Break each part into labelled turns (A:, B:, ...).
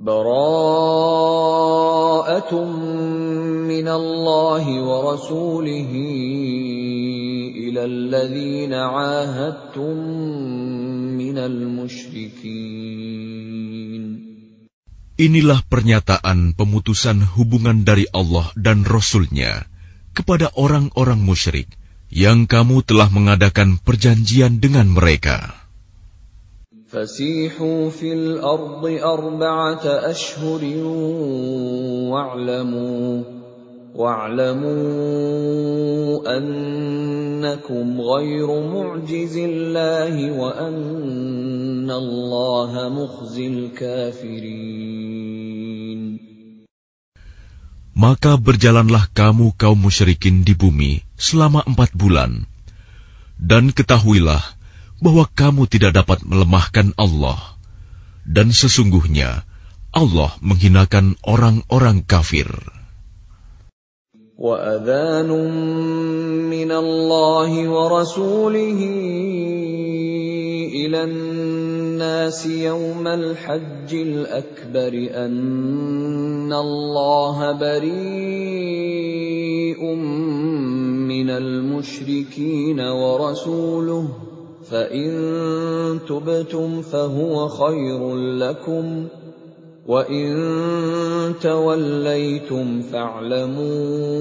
A: بَرَاءَةٌ مِّنَ اللَّهِ وَرَسُولِهِ إِلَى الَّذِينَ مِّنَ الْمُشْرِكِينَ
B: Inilah pernyataan pemutusan hubungan dari Allah dan Rasulnya kepada orang-orang musyrik yang kamu telah mengadakan perjanjian dengan mereka.
A: فسيحوا في الأرض أربعة أشهر واعلموا واعلموا أنكم غير معجز الله وأن الله مخزي الكافرين
B: Maka berjalanlah kamu kaum musyrikin di bumi selama empat bulan. Dan ketahuilah, bahwa kamu tidak dapat melemahkan Allah, dan sesungguhnya Allah menghinakan orang-orang kafir.
A: وأذان من الله ورسوله إلى الناس يوم الحج الأكبر أن الله بريء من المشركين ورسوله فإن تبتم فهو خير لكم وإن توليتم فاعلموا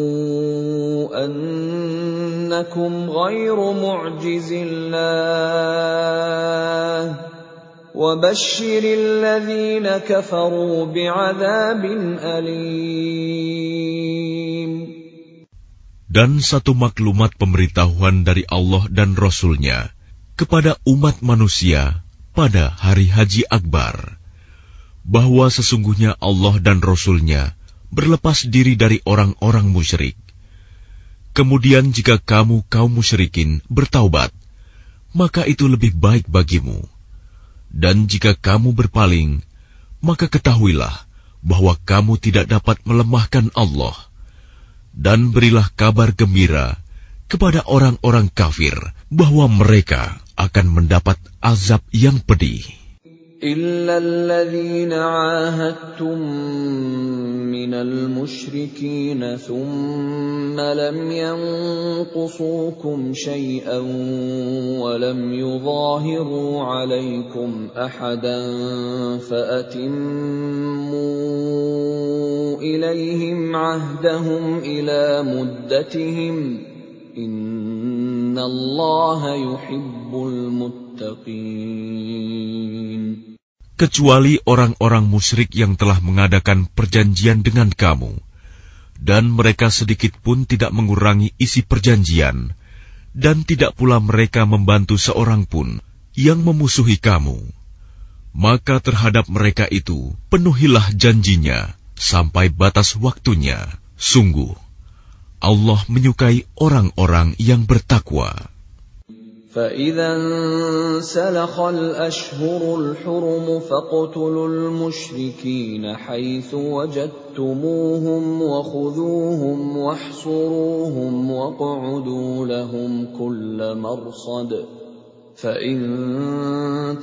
A: أنكم غير معجز الله وبشر الذين كفروا
B: بعذاب أليم Dan satu maklumat pemberitahuan dari Allah dan Rasulnya nya kepada umat manusia pada hari Haji Akbar bahwa sesungguhnya Allah dan Rasul-Nya berlepas diri dari orang-orang musyrik. Kemudian jika kamu kaum musyrikin bertaubat, maka itu lebih baik bagimu. Dan jika kamu berpaling, maka ketahuilah bahwa kamu tidak dapat melemahkan Allah. Dan berilah kabar gembira kepada orang-orang kafir, bahwa mereka akan
A: mendapat azab yang pedih. إلا الذين عاهدتم من المشركين ثم لم ينقصوكم شيئا ولم يظاهروا عليكم احدا فاتموا اليهم عهدهم الى مدتهم إن
B: Kecuali orang-orang musyrik yang telah mengadakan perjanjian dengan kamu, dan mereka sedikit pun tidak mengurangi isi perjanjian, dan tidak pula mereka membantu seorang pun yang memusuhi kamu. Maka terhadap mereka itu penuhilah janjinya sampai batas waktunya. Sungguh, Allah menyukai orang-orang yang
A: bertakwa. فإذا انسلخ الأشهر الحرم فاقتلوا المشركين حيث وجدتموهم وخذوهم واحصروهم واقعدوا لهم كل مرصد فإن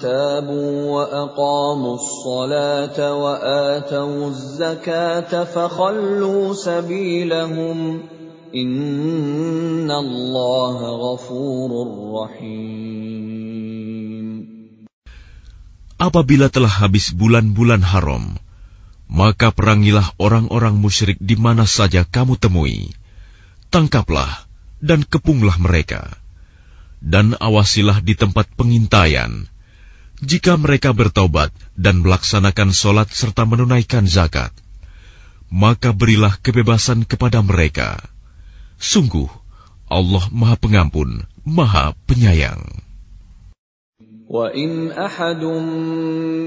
A: تابوا وأقاموا الصلاة وآتوا الزكاة فخلوا سبيلهم ۖ
B: Apabila telah habis bulan-bulan haram, maka perangilah orang-orang musyrik di mana saja kamu temui. Tangkaplah dan kepunglah mereka. Dan awasilah di tempat pengintaian. Jika mereka bertobat dan melaksanakan sholat serta menunaikan zakat, maka berilah kebebasan kepada mereka. Sungguh, Allah Maha Pengampun, Maha Penyayang.
A: وَإِنْ أَحَدٌ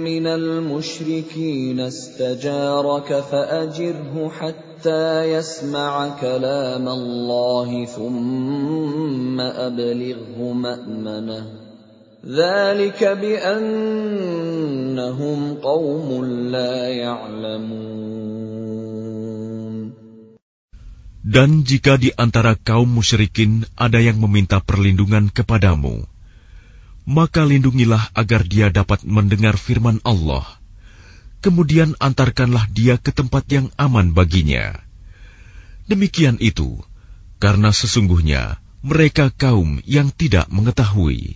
A: مِّنَ الْمُشْرِكِينَ اسْتَجَارَكَ فَأَجِرْهُ حَتَّى يَسْمَعَ كَلَامَ اللَّهِ ثُمَّ أَبْلِغْهُ مَأْمَنَهُ ذَلِكَ بِأَنَّهُمْ قَوْمٌ لَّا يَعْلَمُونَ
B: Dan jika di antara kaum musyrikin ada yang meminta perlindungan kepadamu, maka lindungilah agar dia dapat mendengar firman Allah. Kemudian antarkanlah dia ke tempat yang aman baginya. Demikian itu, karena sesungguhnya mereka kaum yang tidak mengetahui.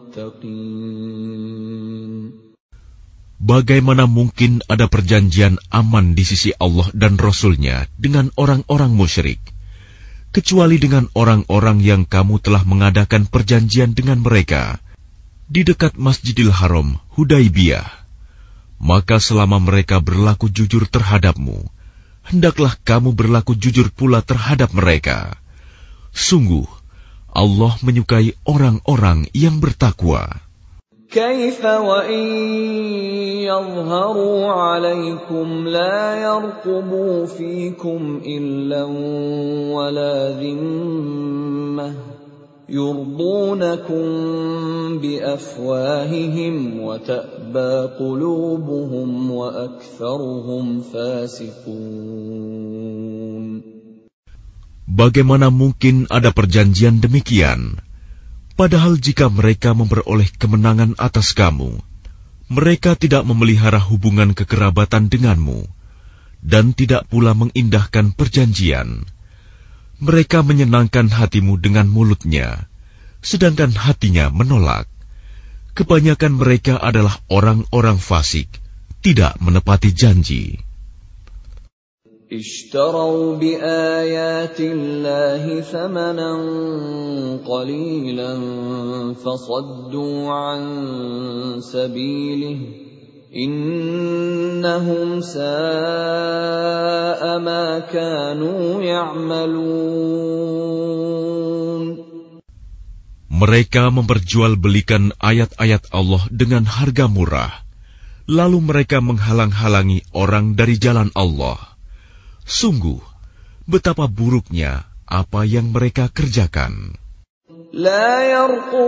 B: Bagaimana mungkin ada perjanjian aman di sisi Allah dan Rasul-Nya dengan orang-orang musyrik, kecuali dengan orang-orang yang kamu telah mengadakan perjanjian dengan mereka di dekat Masjidil Haram, Hudaybiyah? Maka selama mereka berlaku jujur terhadapmu, hendaklah kamu berlaku jujur pula terhadap mereka. Sungguh, Allah menyukai orang-orang yang bertakwa.
A: كيف وإن يظهروا عليكم لا يرقبوا فيكم إلا ولا ذمة يرضونكم بأفواههم وتأبى قلوبهم وأكثرهم فاسقون
B: Bagaimana mungkin ada perjanjian demikian? Padahal jika mereka memperoleh kemenangan atas kamu, mereka tidak memelihara hubungan kekerabatan denganmu dan tidak pula mengindahkan perjanjian. Mereka menyenangkan hatimu dengan mulutnya, sedangkan hatinya menolak. Kebanyakan mereka adalah orang-orang fasik, tidak menepati janji.
A: اشتروا بآيات الله ثمنا قليلا فصدوا عن سبيله إنهم ساء ما كانوا يعملون
B: Mereka memperjualbelikan ayat-ayat Allah dengan harga murah, lalu mereka menghalang-halangi orang dari jalan Allah. Sungguh, betapa buruknya apa yang mereka kerjakan. Mereka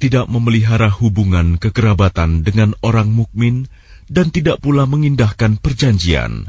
B: tidak memelihara hubungan kekerabatan dengan orang mukmin dan tidak pula mengindahkan perjanjian.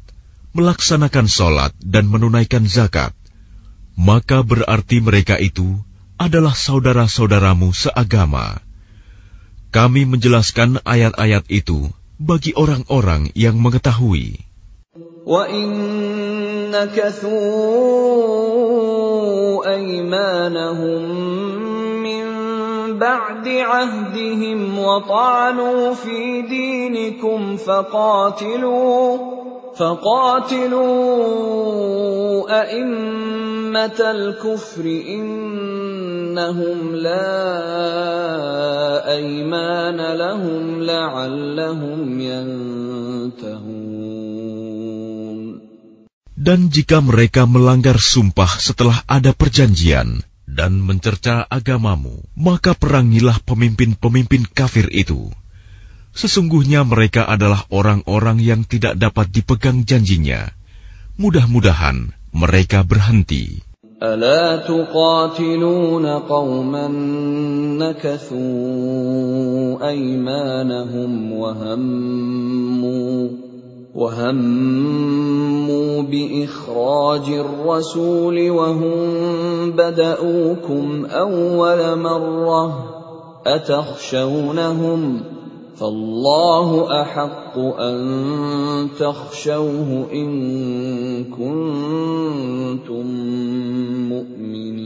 B: melaksanakan sholat dan menunaikan zakat, maka berarti mereka itu adalah saudara-saudaramu seagama. Kami menjelaskan ayat-ayat itu bagi orang-orang yang mengetahui.
A: بعد عهدهم وطعنوا في دينكم فقاتلوا فقاتلوا أئمة الكفر إنهم لا أيمان لهم لعلهم ينتهون
B: Dan jika mereka melanggar sumpah setelah ada perjanjian dan mencerca agamamu, maka perangilah pemimpin-pemimpin kafir itu Sesungguhnya mereka adalah orang-orang yang tidak dapat dipegang janjinya. Mudah-mudahan mereka berhenti.
A: ألا تقاتلون قوما نكثوا أيمانهم وهموا وهموا بإخراج الرسول وهم بدأوكم أول مرة أتخشونهم ؟ فالله تخشوه كنتم
B: مؤمنين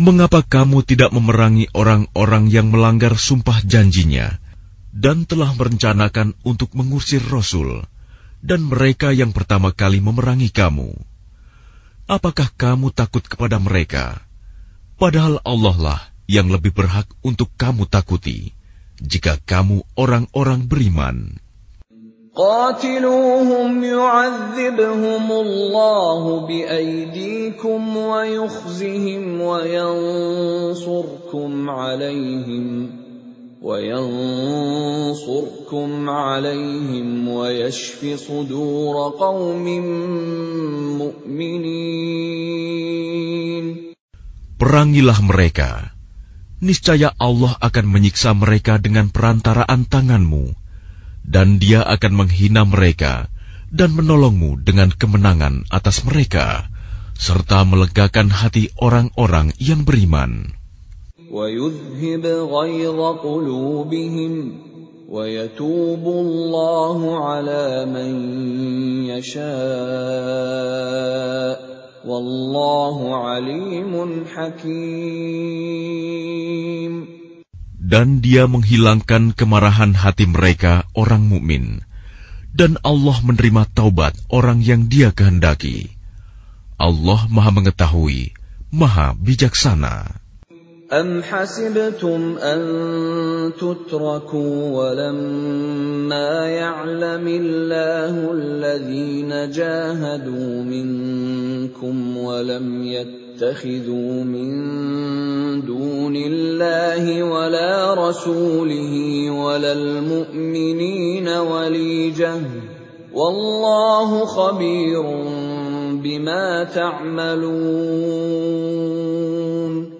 B: Mengapa kamu tidak memerangi orang-orang yang melanggar sumpah janjinya dan telah merencanakan untuk mengusir Rasul dan mereka yang pertama kali memerangi kamu? Apakah kamu takut kepada mereka? Padahal Allah lah yang lebih berhak untuk kamu takuti jika kamu orang-orang beriman.
A: قاتلوهم يعذبهم الله بأيديكم ويخزهم وينصركم عليهم وينصركم عليهم
B: Perangilah mereka niscaya Allah akan menyiksa mereka dengan perantaraan tanganmu, dan Dia akan menghina mereka dan menolongmu dengan kemenangan atas mereka, serta melegakan hati orang-orang yang beriman.
A: Wallahu alimun hakim. Dan dia
B: menghilangkan kemarahan hati mereka orang mukmin. Dan Allah menerima taubat orang yang dia kehendaki. Allah maha mengetahui, maha bijaksana.
A: أَمْ حَسِبْتُمْ أَن تُتْرَكُوا وَلَمَّا يَعْلَمِ اللَّهُ الَّذِينَ جَاهَدُوا مِنكُمْ وَلَمْ يَتَّخِذُوا مِن دُونِ اللَّهِ وَلَا رَسُولِهِ وَلَا الْمُؤْمِنِينَ وَلِيجَةً ۚ وَاللَّهُ خَبِيرٌ بِمَا تَعْمَلُونَ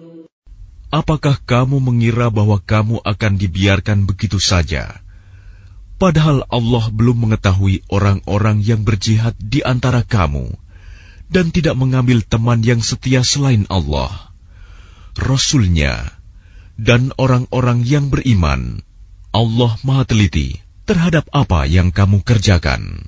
B: Apakah kamu mengira bahwa kamu akan dibiarkan begitu saja? Padahal Allah belum mengetahui orang-orang yang berjihad di antara kamu dan tidak mengambil teman yang setia selain Allah, Rasulnya, dan orang-orang yang beriman. Allah maha teliti terhadap apa yang kamu kerjakan.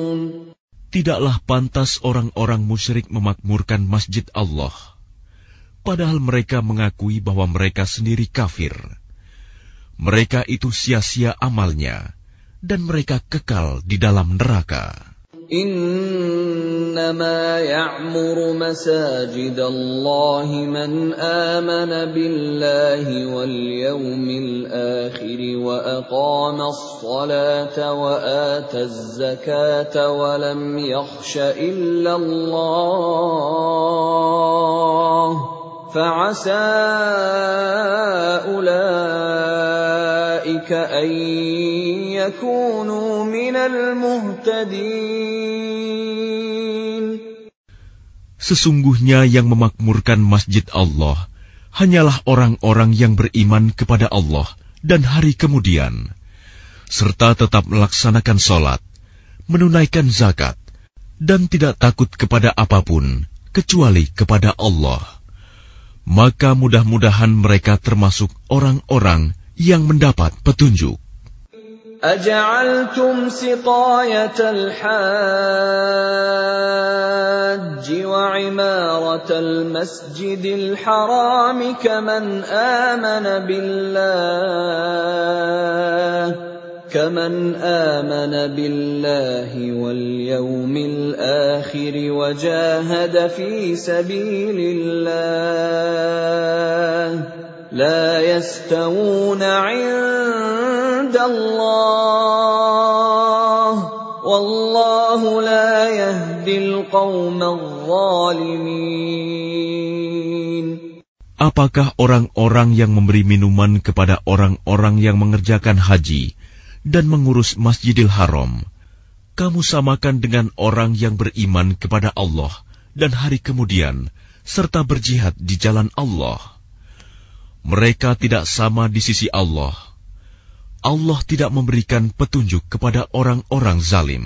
B: tidaklah pantas orang-orang musyrik memakmurkan masjid Allah, padahal mereka mengakui bahwa mereka sendiri kafir. Mereka itu sia-sia amalnya, dan mereka kekal di dalam neraka.
A: انما يعمر مساجد الله من امن بالله واليوم الاخر واقام الصلاه واتى الزكاه ولم يخش الا الله فعسى أولئك أن يكونوا من المهتدين
B: Sesungguhnya yang memakmurkan masjid Allah hanyalah orang-orang yang beriman kepada Allah dan hari kemudian, serta tetap melaksanakan sholat, menunaikan zakat, dan tidak takut kepada apapun kecuali kepada Allah maka mudah-mudahan mereka termasuk orang-orang yang mendapat petunjuk.
A: أجعلتم سقاية الحاج وعمارة المسجد الحرام كمن آمن بالله كمن آمن بالله واليوم الآخر وجاهد في سبيل الله لا يستوون عند الله والله لا يهدي القوم الظالمين
B: Apakah orang-orang yang memberi minuman kepada orang-orang yang mengerjakan haji dan mengurus Masjidil Haram, kamu samakan dengan orang yang beriman kepada Allah dan hari kemudian, serta berjihad di jalan Allah. Mereka tidak sama di sisi Allah. Allah tidak memberikan petunjuk kepada orang-orang zalim.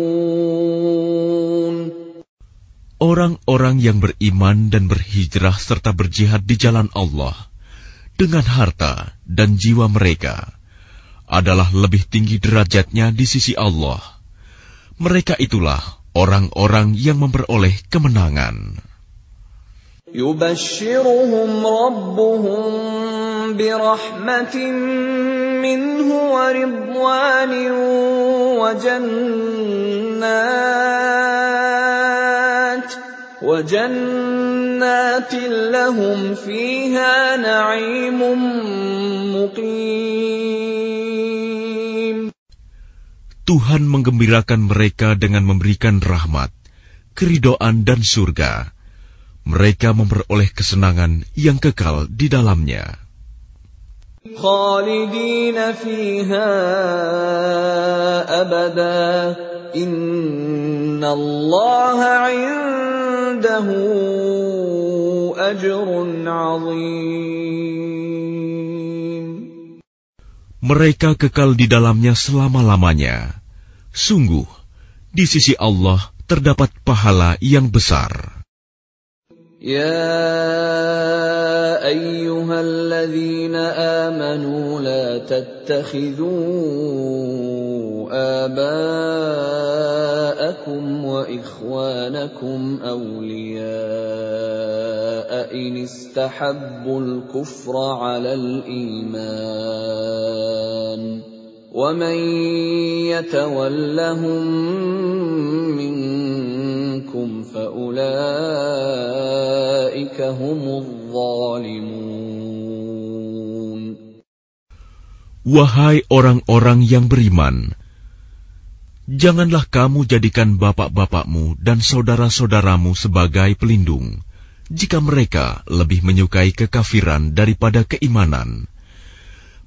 B: orang-orang yang beriman dan berhijrah serta berjihad di jalan Allah dengan harta dan jiwa mereka adalah lebih tinggi derajatnya di sisi Allah. Mereka itulah orang-orang yang memperoleh kemenangan. يبشرهم ربهم برحمة منه wa jannah. وجنات لهم فيها نعيم مقيم Tuhan menggembirakan mereka dengan memberikan rahmat, keridoan dan surga. Mereka memperoleh kesenangan yang kekal di dalamnya.
A: خالدين فيها أبدا إن الله عنده أجر عظيم
B: Mereka kekal di dalamnya selama-lamanya. Sungguh, di sisi Allah terdapat pahala yang besar.
A: يا ايها الذين امنوا لا تتخذوا اباءكم واخوانكم اولياء ان استحبوا الكفر على الايمان ومن يتولهم منكم فأولئك هم الظالمون
B: Wahai orang-orang yang beriman, janganlah kamu jadikan bapak-bapakmu dan saudara-saudaramu sebagai pelindung, jika mereka lebih menyukai kekafiran daripada keimanan.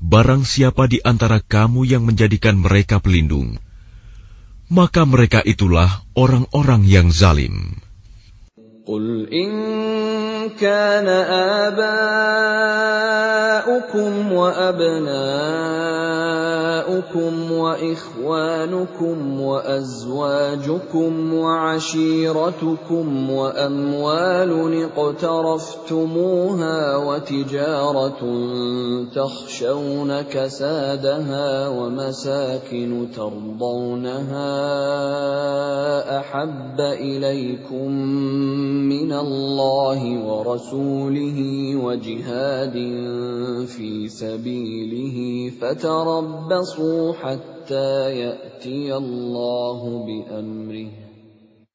B: Barang siapa di antara kamu yang menjadikan mereka pelindung, maka mereka itulah orang-orang yang zalim.
A: كَانَ آبَاؤُكُمْ وَأَبْنَاؤُكُمْ وَإِخْوَانُكُمْ وَأَزْوَاجُكُمْ وَعَشِيرَتُكُمْ وَأَمْوَالٌ اقْتَرَفْتُمُوهَا وَتِجَارَةٌ تَخْشَوْنَ كَسَادَهَا وَمَسَاكِنُ تَرْضَوْنَهَا أَحَبَّ إِلَيْكُم مِّنَ اللَّهِ ورسوله وجهاد في سبيله فتربصوا حتى يأتي الله بأمره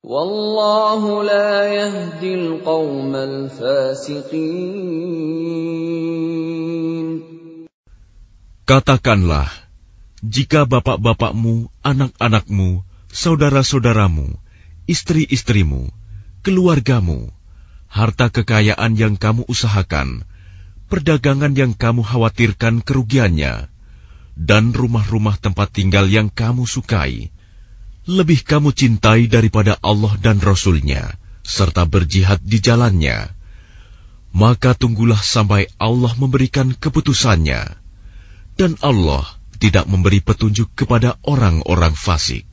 A: والله لا يهدي القوم الفاسقين
B: Katakanlah, jika bapak-bapakmu, anak-anakmu, saudara-saudaramu, istri-istrimu, keluargamu, harta kekayaan yang kamu usahakan, perdagangan yang kamu khawatirkan kerugiannya, dan rumah-rumah tempat tinggal yang kamu sukai, lebih kamu cintai daripada Allah dan Rasul-Nya, serta berjihad di jalannya. Maka tunggulah sampai Allah memberikan keputusannya. Dan Allah tidak memberi petunjuk kepada orang-orang fasik.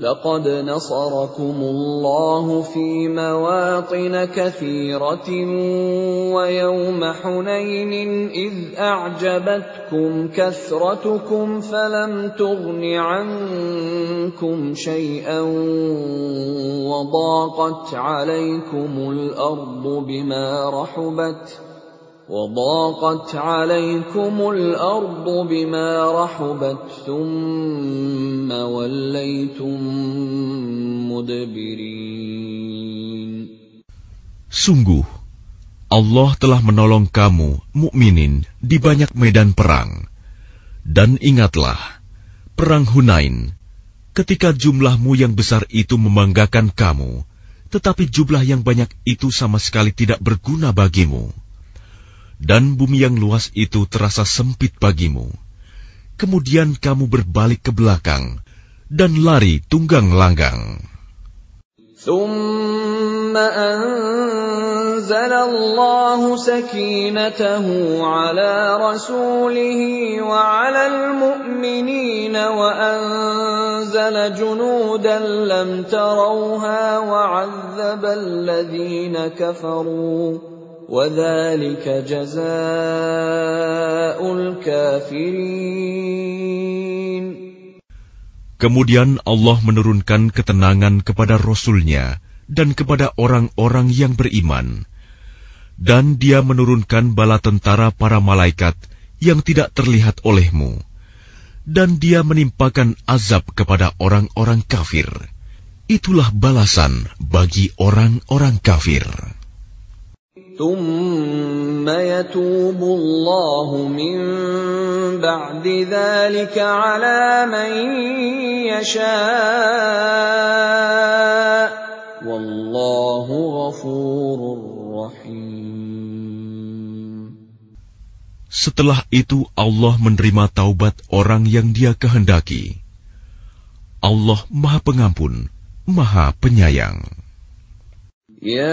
B: لقد نصركم الله في مواطن كثيرة
A: ويوم حنين إذ أعجبتكم كثرتكم فلم تغن عنكم شيئا وضاقت عليكم الأرض بما رحبت ۖ Sungguh, Allah
B: telah menolong kamu, mukminin, di banyak medan perang. Dan ingatlah, perang Hunain, ketika jumlahmu yang besar itu membanggakan kamu, tetapi jumlah yang banyak itu sama sekali tidak berguna bagimu dan bumi yang luas itu terasa sempit bagimu. Kemudian kamu berbalik ke belakang dan lari tunggang langgang. ثم أنزل الله
A: سكينته على رسوله وعلى المؤمنين وأنزل جنودا لم تروها وعذب الذين كفروا
B: Kemudian Allah menurunkan ketenangan kepada Rasulnya dan kepada orang-orang yang beriman. Dan dia menurunkan bala tentara para malaikat yang tidak terlihat olehmu. Dan dia menimpakan azab kepada orang-orang kafir. Itulah balasan bagi orang-orang kafir.
A: Setelah
B: itu Allah menerima taubat orang yang dia kehendaki. Allah Maha Pengampun, Maha Penyayang.
A: Ya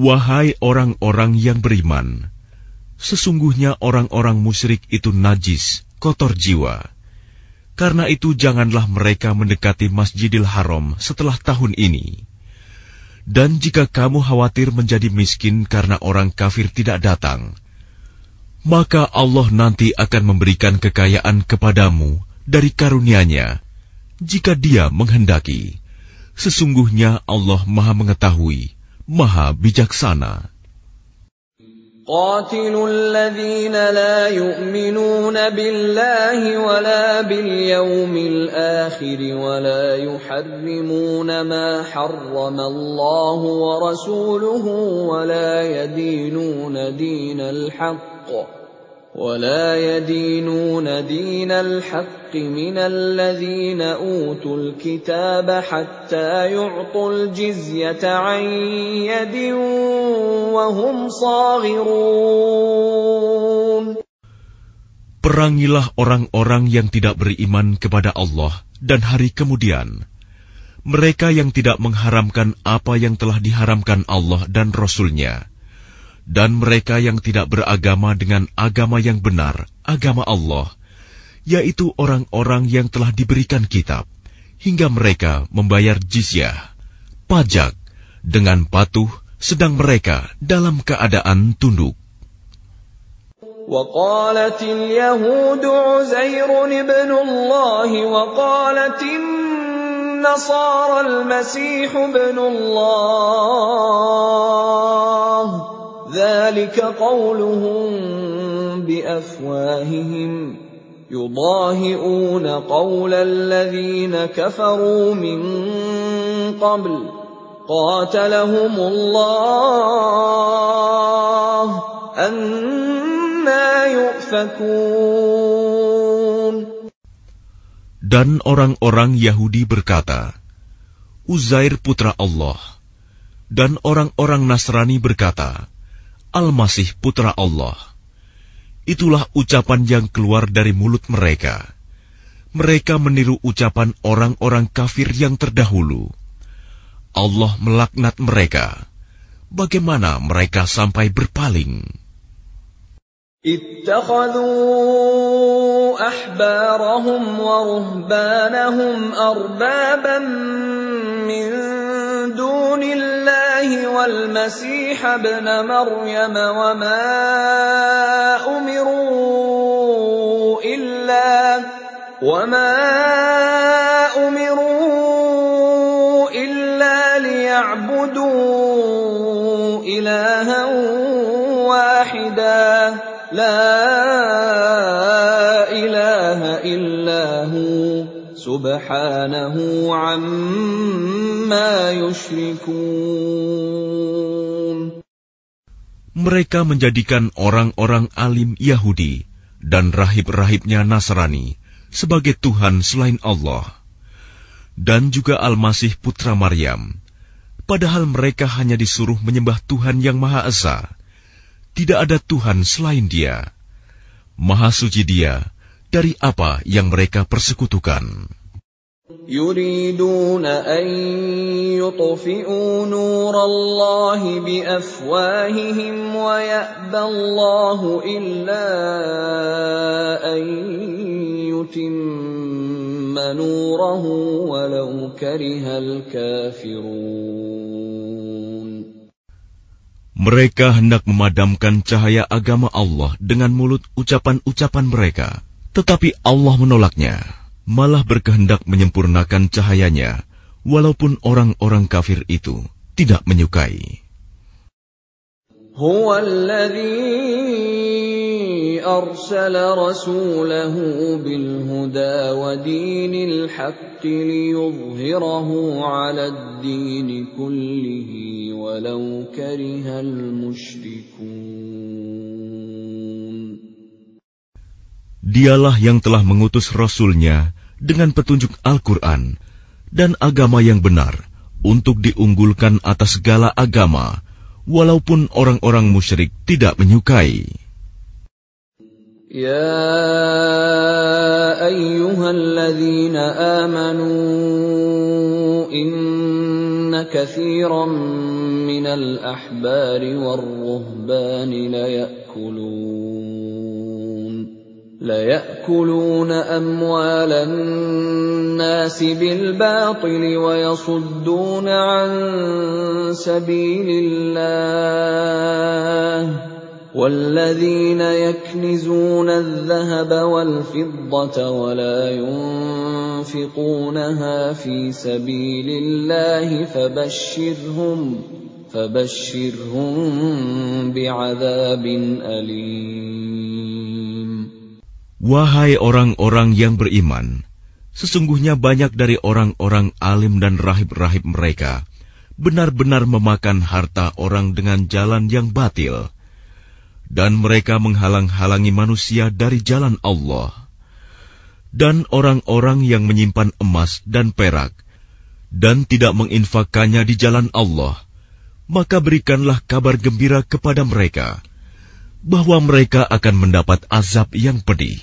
B: Wahai orang-orang yang beriman, sesungguhnya orang-orang musyrik itu najis, kotor jiwa. Karena itu janganlah mereka mendekati Masjidil Haram setelah tahun ini. Dan jika kamu khawatir menjadi miskin karena orang kafir tidak datang, maka Allah nanti akan memberikan kekayaan kepadamu dari karunia-Nya jika Dia menghendaki. Sesungguhnya Allah Maha Mengetahui, Maha Bijaksana.
A: قاتلوا الذين لا يؤمنون بالله ولا باليوم الآخر ولا يحرمون ما حرم الله ورسوله ولا يدينون دين الحق ولا يدينون دين الحق من الذين اوتوا الكتاب حتى يعطوا الجزيه عن يد وهم صاغرون
B: Perangilah orang-orang yang tidak beriman kepada Allah dan hari kemudian. Mereka yang tidak mengharamkan apa yang telah diharamkan Allah dan Rasulnya. nya dan mereka yang tidak beragama dengan agama yang benar, agama Allah, yaitu orang-orang yang telah diberikan kitab, hingga mereka membayar jizyah, pajak, dengan patuh, sedang mereka dalam keadaan tunduk.
A: وقالت اليهود عزير ابن الله وقالت النصارى المسيح ابن الله dan
B: orang-orang Yahudi berkata, Uzair putra Allah. Dan orang-orang Nasrani berkata, Al-Masih Putra Allah. Itulah ucapan yang keluar dari mulut mereka. Mereka meniru ucapan orang-orang kafir yang terdahulu. Allah melaknat mereka. Bagaimana mereka sampai berpaling?
A: اتخذوا احبارهم ورهبانهم اربابا من دون الله والمسيح ابن مريم وما امروا الا وما امروا الا ليعبدوا الها لا إله إلا هو سبحانه عما يشركون
B: Mereka menjadikan orang-orang alim Yahudi dan rahib-rahibnya Nasrani sebagai Tuhan selain Allah dan juga Al-Masih Putra Maryam. Padahal mereka hanya disuruh menyembah Tuhan yang Maha Esa tidak ada Tuhan selain Dia. Maha suci Dia dari apa yang mereka persekutukan.
A: Yuriduna an yutfi'u nurallahi biafwahihim wa ya'ballahu illa an yutimma nurahu walau karihal kafirun.
B: Mereka hendak memadamkan cahaya agama Allah dengan mulut ucapan-ucapan mereka, tetapi Allah menolaknya, malah berkehendak menyempurnakan cahayanya, walaupun orang-orang kafir itu tidak menyukai. أرسل رسوله بالهدى ودين الحق ليظهره على الدين كله ولو كره المشركون Dialah yang telah mengutus Rasulnya dengan petunjuk Al-Quran dan agama yang benar untuk diunggulkan atas segala agama, walaupun orang-orang musyrik tidak menyukai.
A: يا ايها الذين امنوا ان كثيرا من الاحبار والرهبان ليأكلون ليأكلون أموال الناس بالباطل ويصدون عن سبيل الله والذين يكنزون الذهب والفضة ولا ينفقونها في سبيل الله فبشرهم فبشرهم بعذاب أليم
B: Wahai orang-orang yang beriman, sesungguhnya banyak dari orang-orang alim dan rahib-rahib mereka benar-benar memakan harta orang dengan jalan yang batil dan mereka menghalang-halangi manusia dari jalan Allah. Dan orang-orang yang menyimpan emas dan perak, dan tidak menginfakannya di jalan Allah, maka berikanlah kabar gembira kepada mereka, bahwa mereka akan mendapat azab yang pedih.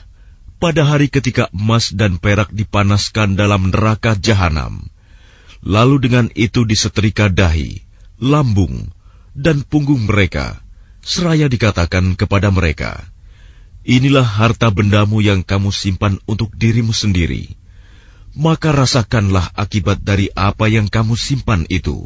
B: pada hari ketika emas dan perak dipanaskan dalam neraka jahanam. Lalu dengan itu disetrika dahi, lambung, dan punggung mereka, seraya dikatakan kepada mereka, Inilah harta bendamu yang kamu simpan untuk dirimu sendiri. Maka rasakanlah akibat dari apa yang kamu simpan itu.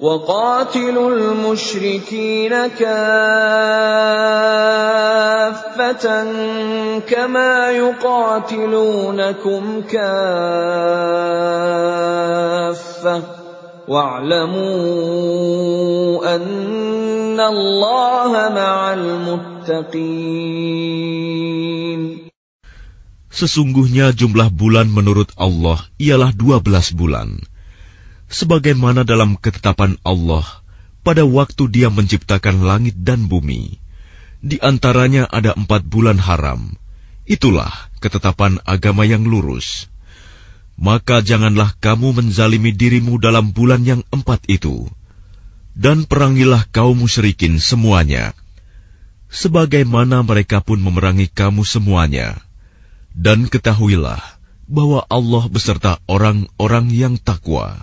A: وقاتلوا المشركين كافة كما يقاتلونكم كافة واعلموا أن الله مع المتقين Sesungguhnya jumlah bulan menurut Allah ialah 12 bulan sebagaimana dalam ketetapan Allah pada waktu dia menciptakan langit dan bumi. Di antaranya ada empat bulan haram. Itulah ketetapan agama yang lurus. Maka janganlah kamu menzalimi dirimu dalam bulan yang empat itu. Dan perangilah kaum musyrikin semuanya. Sebagaimana mereka pun memerangi kamu semuanya. Dan ketahuilah bahwa Allah beserta orang-orang yang takwa.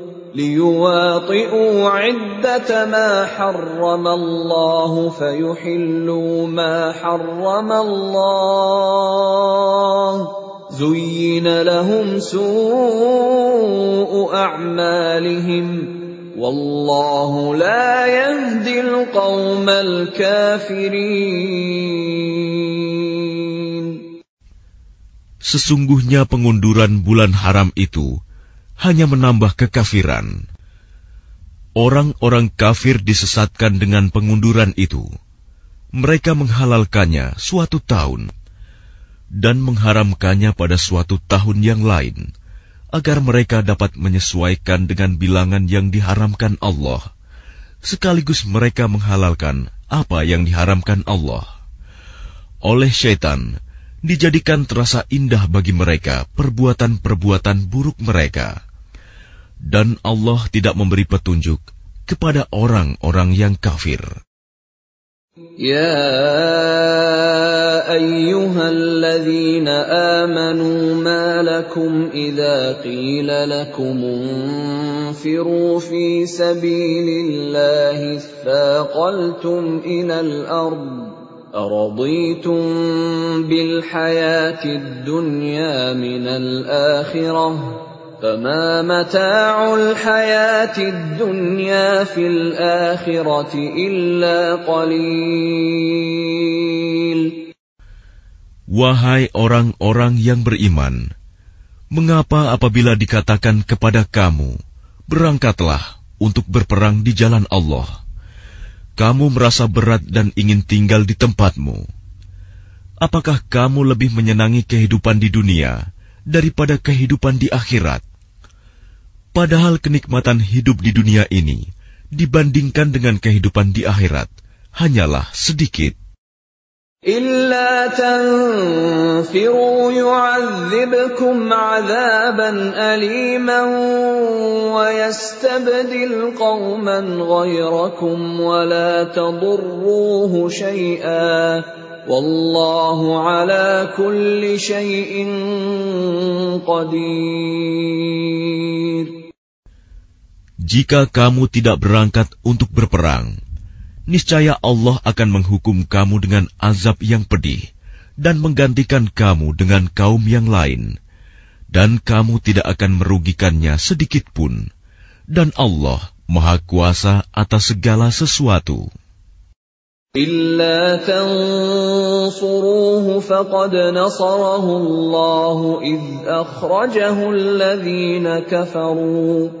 A: ليواطئوا عدة ما حرم الله فيحلوا ما حرم الله زين لهم سوء أعمالهم والله لا يهدي القوم الكافرين Sesungguhnya pengunduran bulan haram itu hanya menambah kekafiran. Orang-orang kafir disesatkan dengan pengunduran itu. Mereka menghalalkannya suatu tahun dan mengharamkannya pada suatu tahun yang lain, agar mereka dapat menyesuaikan dengan bilangan yang diharamkan Allah, sekaligus mereka menghalalkan apa yang diharamkan Allah. Oleh syaitan, dijadikan terasa indah bagi mereka perbuatan-perbuatan buruk mereka dan Allah tidak memberi petunjuk kepada orang-orang yang kafir. يا أيها الذين آمنوا ما لكم إذا قيل لكم انفروا في سبيل الله اثاقلتم إلى الأرض أرضيتم بالحياة الدنيا من الآخرة فما متاع الدنيا في الآخرة إلا قليل Wahai orang-orang yang beriman, mengapa apabila dikatakan kepada kamu, berangkatlah untuk berperang di jalan Allah, kamu merasa berat dan ingin tinggal di tempatmu? Apakah kamu lebih menyenangi kehidupan di dunia daripada kehidupan di akhirat? Padahal kenikmatan hidup di dunia ini dibandingkan dengan kehidupan di akhirat hanyalah sedikit. إلا تنفروا يعذبكم عذابا أليما ويستبدل قوما غيركم ولا تضروه شيئا والله على كل شيء قدير jika kamu tidak berangkat untuk berperang, niscaya Allah akan menghukum kamu dengan azab yang pedih dan menggantikan kamu dengan kaum yang lain, dan kamu tidak akan merugikannya sedikit pun, dan Allah Maha Kuasa atas segala sesuatu. إلا تنصروه فقد نصره الله إذ أخرجه الذين كفروا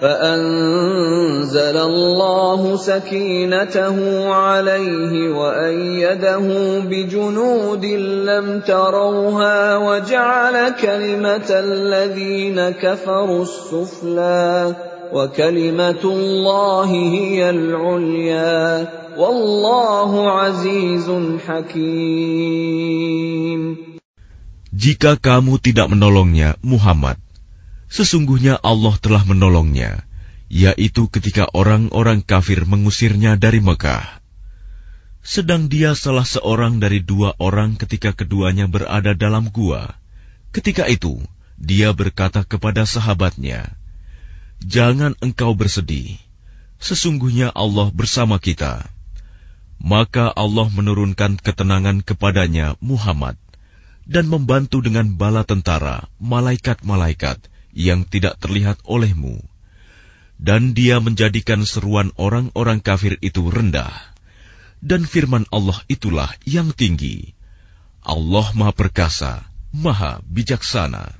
A: فأنزل الله سكينته عليه وأيده بجنود لم تروها وجعل كلمة الذين كفروا السفلى وكلمة الله هي العليا والله عزيز حكيم Jika kamu tidak menolongnya, Muhammad, Sesungguhnya Allah telah menolongnya, yaitu ketika orang-orang kafir mengusirnya dari Mekah. Sedang dia salah seorang dari dua orang ketika keduanya berada dalam gua. Ketika itu, dia berkata kepada sahabatnya, Jangan engkau bersedih, sesungguhnya Allah bersama kita. Maka Allah menurunkan ketenangan kepadanya Muhammad dan membantu dengan bala tentara, malaikat-malaikat, yang tidak terlihat olehmu, dan Dia menjadikan seruan orang-orang kafir itu rendah, dan firman Allah itulah yang tinggi. Allah Maha Perkasa, Maha Bijaksana.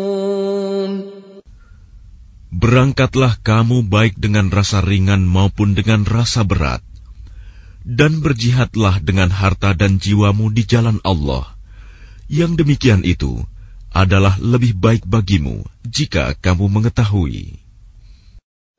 A: Berangkatlah kamu baik dengan rasa ringan maupun dengan rasa berat, dan berjihadlah dengan harta dan jiwamu di jalan Allah. Yang demikian itu adalah lebih baik bagimu jika kamu mengetahui.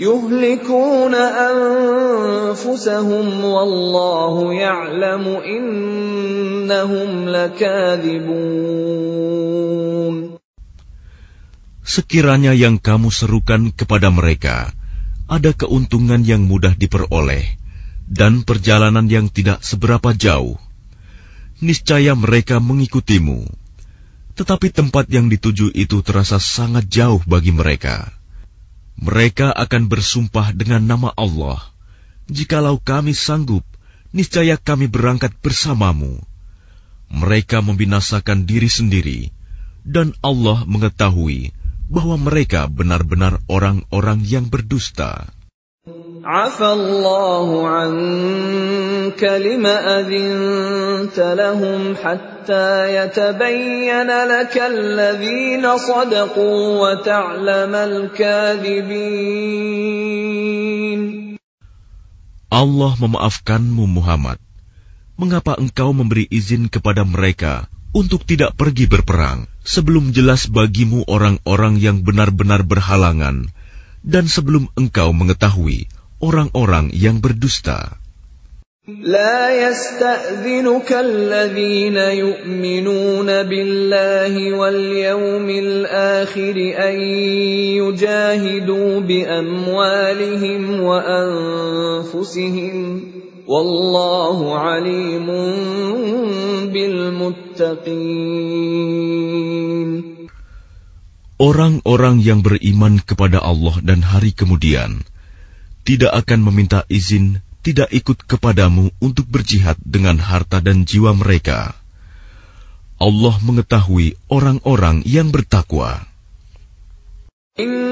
A: Sekiranya yang kamu serukan kepada mereka, ada keuntungan yang mudah diperoleh dan perjalanan yang tidak seberapa jauh. Niscaya mereka mengikutimu, tetapi tempat yang dituju itu terasa sangat jauh bagi mereka. Mereka akan bersumpah dengan nama Allah, "Jikalau kami sanggup, niscaya kami berangkat bersamamu." Mereka membinasakan diri sendiri, dan Allah mengetahui bahwa mereka benar-benar orang-orang yang berdusta. عفى الله عنك لم أذنت لهم حتى يتبين لك الذين صدقوا وتعلم الكاذبين Allah memaafkanmu Muhammad. Mengapa engkau memberi izin kepada mereka untuk tidak pergi berperang sebelum jelas bagimu orang-orang yang benar-benar berhalangan dan sebelum engkau mengetahui orang-orang yang berdusta. لا يستأذنك الذين يؤمنون بالله واليوم الآخر أن يجاهدوا بأموالهم وأنفسهم والله عليم بالمتقين Orang-orang yang beriman kepada Allah dan hari kemudian tidak akan meminta izin, tidak ikut kepadamu untuk berjihad dengan harta dan jiwa mereka. Allah mengetahui orang-orang yang bertakwa. In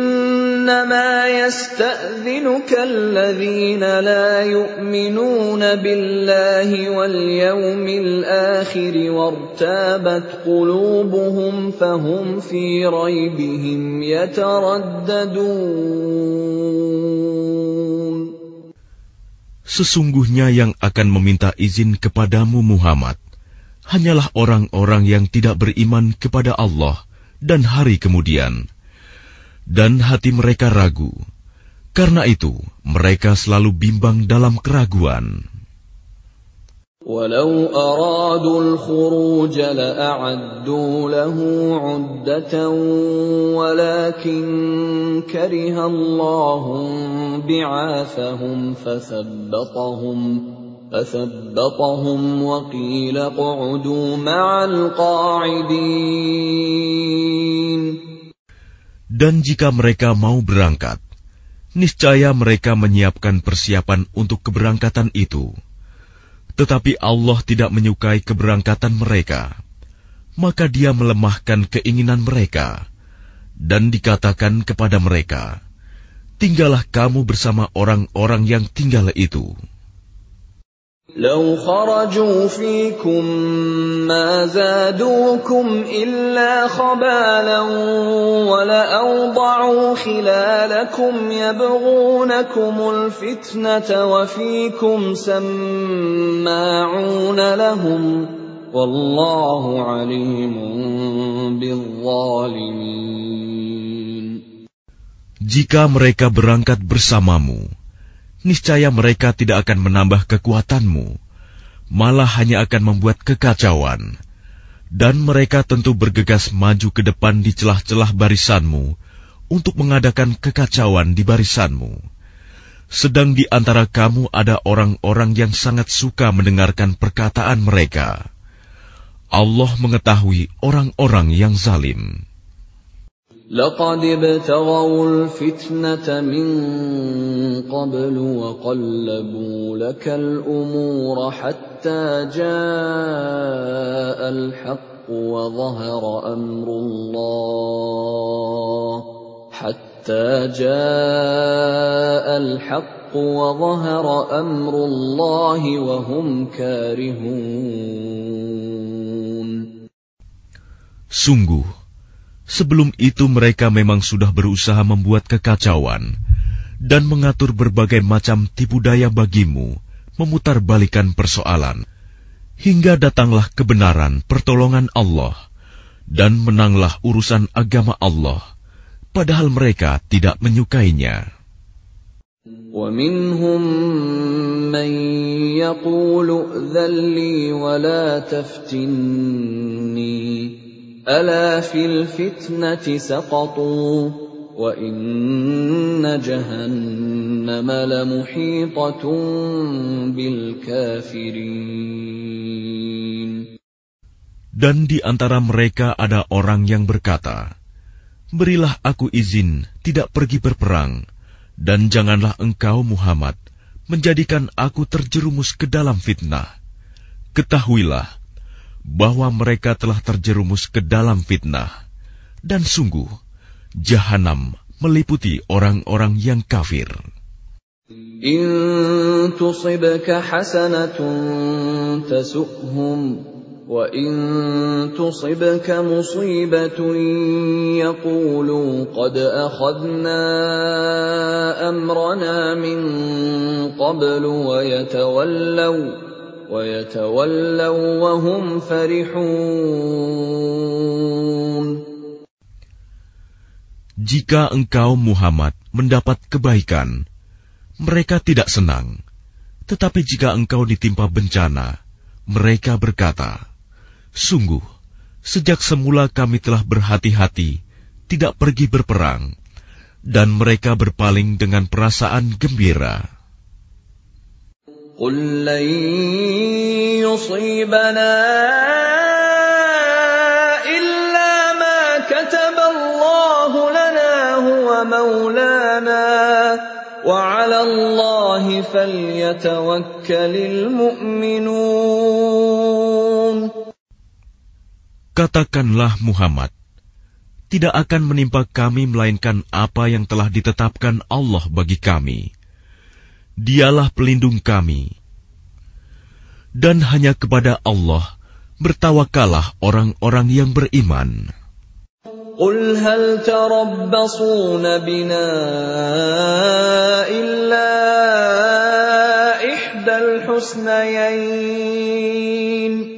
A: إنما يستأذنك الذين لا يؤمنون بالله واليوم الآخر وارتابت قلوبهم فهم في ريبهم يترددون Sesungguhnya yang akan meminta izin kepadamu Muhammad hanyalah orang-orang yang tidak beriman kepada Allah dan hari kemudian dan hati mereka ragu. Karena itu, mereka selalu bimbang dalam keraguan. Walau aradul الخروج لأعدوا له عدة ولكن كره الله بعاثهم فثبطهم فثبطهم وقيل اقعدوا مع القاعدين dan jika mereka mau berangkat, niscaya mereka menyiapkan persiapan untuk keberangkatan itu. Tetapi Allah tidak menyukai keberangkatan mereka, maka Dia melemahkan keinginan mereka dan dikatakan kepada mereka, "Tinggallah kamu bersama orang-orang yang tinggal itu." لو خرجوا فيكم ما زادوكم الا خبالا ولاوضعوا خلالكم يبغونكم الفتنه وفيكم سماعون لهم والله عليم بالظالمين Jika mereka berangkat bersamamu niscaya mereka tidak akan menambah kekuatanmu, malah hanya akan membuat kekacauan. Dan mereka tentu bergegas maju ke depan di celah-celah barisanmu untuk mengadakan kekacauan di barisanmu. Sedang di antara kamu ada orang-orang yang sangat suka mendengarkan perkataan mereka. Allah mengetahui orang-orang yang zalim. لقد ابتغوا الفتنه من قبل وقلبوا لك الامور حتى جاء الحق وظهر امر الله حتى جاء الحق وظهر امر الله وهم كارهون Sungguh Sebelum itu, mereka memang sudah berusaha membuat kekacauan dan mengatur berbagai macam tipu daya bagimu, memutarbalikan persoalan hingga datanglah kebenaran, pertolongan Allah, dan menanglah urusan agama Allah, padahal mereka tidak menyukainya. ومنهم ألا في الفتنة سقطوا وإن جهنم لمحيطة بالكافرين Dan di antara mereka ada orang yang berkata, Berilah aku izin tidak pergi berperang, dan janganlah engkau Muhammad menjadikan aku terjerumus ke dalam fitnah. Ketahuilah, bahwa mereka telah terjerumus ke dalam fitnah, dan sungguh jahanam meliputi orang-orang yang kafir. In tusibka hasanatun tasu'hum wa in tusibka musibatun yaqulu qad akhadna amrana min qablu wa yatawallaw jika engkau Muhammad mendapat kebaikan, mereka tidak senang. Tetapi jika engkau ditimpa bencana, mereka berkata, Sungguh, sejak semula kami telah berhati-hati, tidak pergi berperang, dan mereka berpaling dengan perasaan gembira. قل لن يصيبنا إلا ما كتب الله لنا هو مولانا وعلى الله فليتوكل المؤمنون Katakanlah Muhammad, tidak akan menimpa kami melainkan apa yang telah ditetapkan Allah bagi kami. Dialah pelindung kami. Dan hanya kepada Allah bertawakalah orang-orang yang beriman. قل هل تربصون بنا إلا إحدى الحسنيين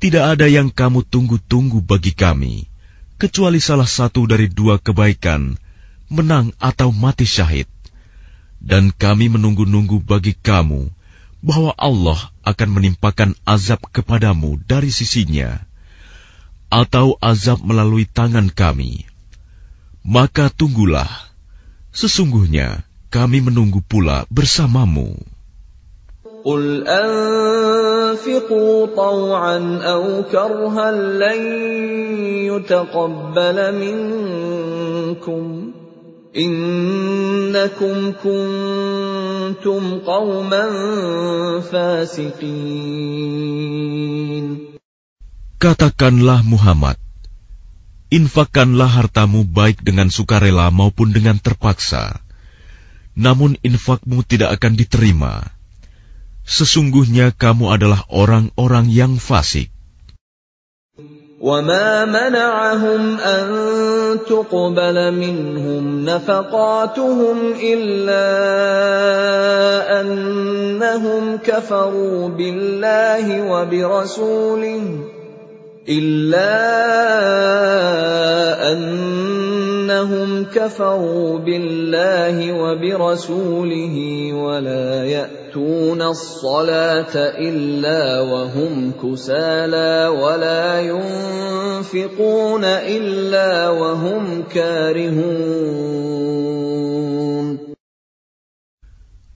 A: Tidak ada yang kamu tunggu-tunggu bagi kami, kecuali salah satu dari dua kebaikan, menang atau mati syahid.
C: Dan kami menunggu-nunggu bagi kamu bahwa Allah akan menimpakan azab kepadamu dari sisinya, atau azab melalui tangan kami. Maka tunggulah, sesungguhnya kami menunggu pula bersamamu.
A: Katakanlah
C: Muhammad, infakkanlah hartamu baik dengan sukarela maupun dengan terpaksa. Namun infakmu tidak akan diterima sesungguhnya kamu adalah orang-orang yang fasik.
A: وما منعهم أن تقبل منهم نفقاتهم إلا أنهم كفروا بالله وبرسوله إلا أن أنهم كفروا بالله وبرسوله ولا يأتون الصلاة إلا وهم كسالى ولا ينفقون إلا وهم كارهون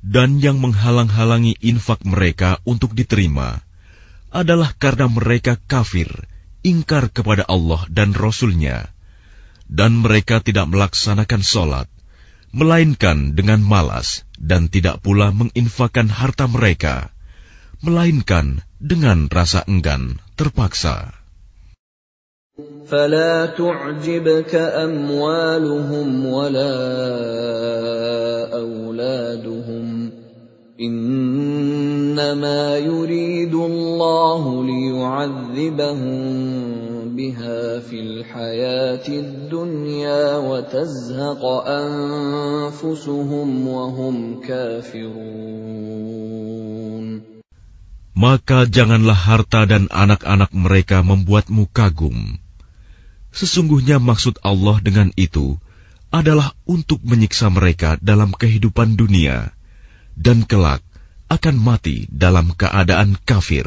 C: Dan yang menghalang-halangi infak mereka untuk diterima adalah karena mereka kafir, ingkar kepada Allah dan Rasulnya. nya dan mereka tidak melaksanakan sholat, melainkan dengan malas dan tidak pula menginfakkan harta mereka, melainkan dengan rasa enggan terpaksa. فلا تعجبك أموالهم
A: ولا أولادهم إنما يريد الله ليعذبهم بها في الحياة الدنيا وتزهق أنفسهم وهم كافرون
C: Maka janganlah harta dan anak-anak mereka membuatmu kagum. Sesungguhnya maksud Allah dengan itu adalah untuk menyiksa mereka dalam kehidupan dunia dan kelak akan mati dalam keadaan kafir.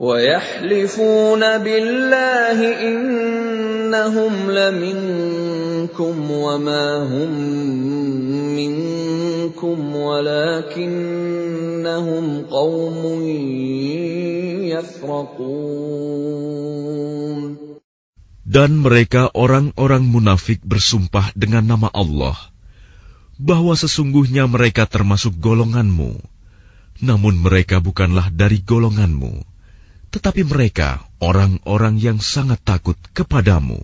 A: وَيَحْلِفُونَ بِاللَّهِ إِنَّهُمْ وَمَا هُمْ وَلَكِنَّهُمْ قَوْمٌ يَفْرَقُونَ
C: Dan mereka orang-orang munafik bersumpah dengan nama Allah bahwa sesungguhnya mereka termasuk golonganmu, namun mereka bukanlah dari golonganmu tetapi mereka orang-orang yang sangat takut kepadamu.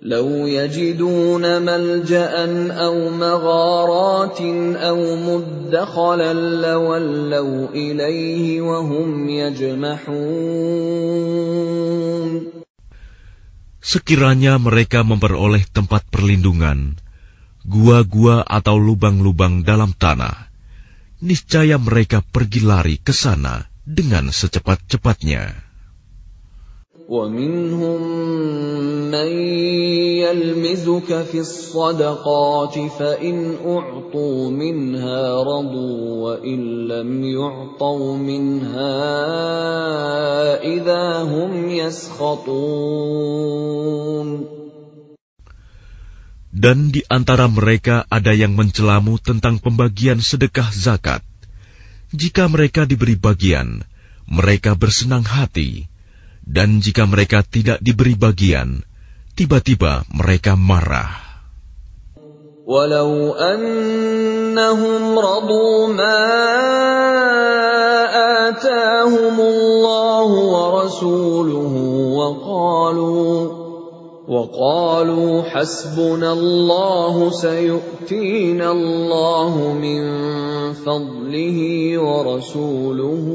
C: لو يجدون مغارات مدخلا لولوا وهم يجمحون Sekiranya mereka memperoleh tempat perlindungan, gua-gua atau lubang-lubang dalam tanah, niscaya mereka pergi lari ke sana dengan secepat-cepatnya. ومنهم من يلمزك في الصدقات فإن أعطوا منها رضوا وإن لم يعطوا منها إذا هم يسخطون Dan di antara mereka ada yang mencelamu tentang pembagian sedekah zakat. Jika mereka diberi bagian, mereka bersenang hati, dan jika mereka tidak diberi bagian, tiba-tiba mereka marah.
A: ولو أنهم رضوا ما wa rasuluhu wa qalu وقالوا حسبنا الله سيؤتينا Allahu min. فضله ورسوله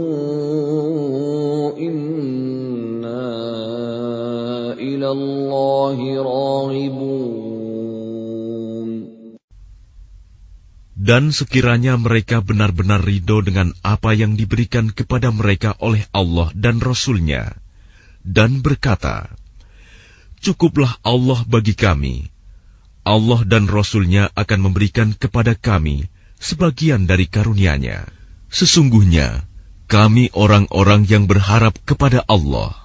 A: إنا إلى الله راغبون
C: Dan sekiranya mereka benar-benar ridho dengan apa yang diberikan kepada mereka oleh Allah dan Rasulnya, dan berkata, Cukuplah Allah bagi kami. Allah dan Rasulnya akan memberikan kepada kami sebagian dari karunia-Nya. Sesungguhnya, kami orang-orang yang berharap kepada Allah.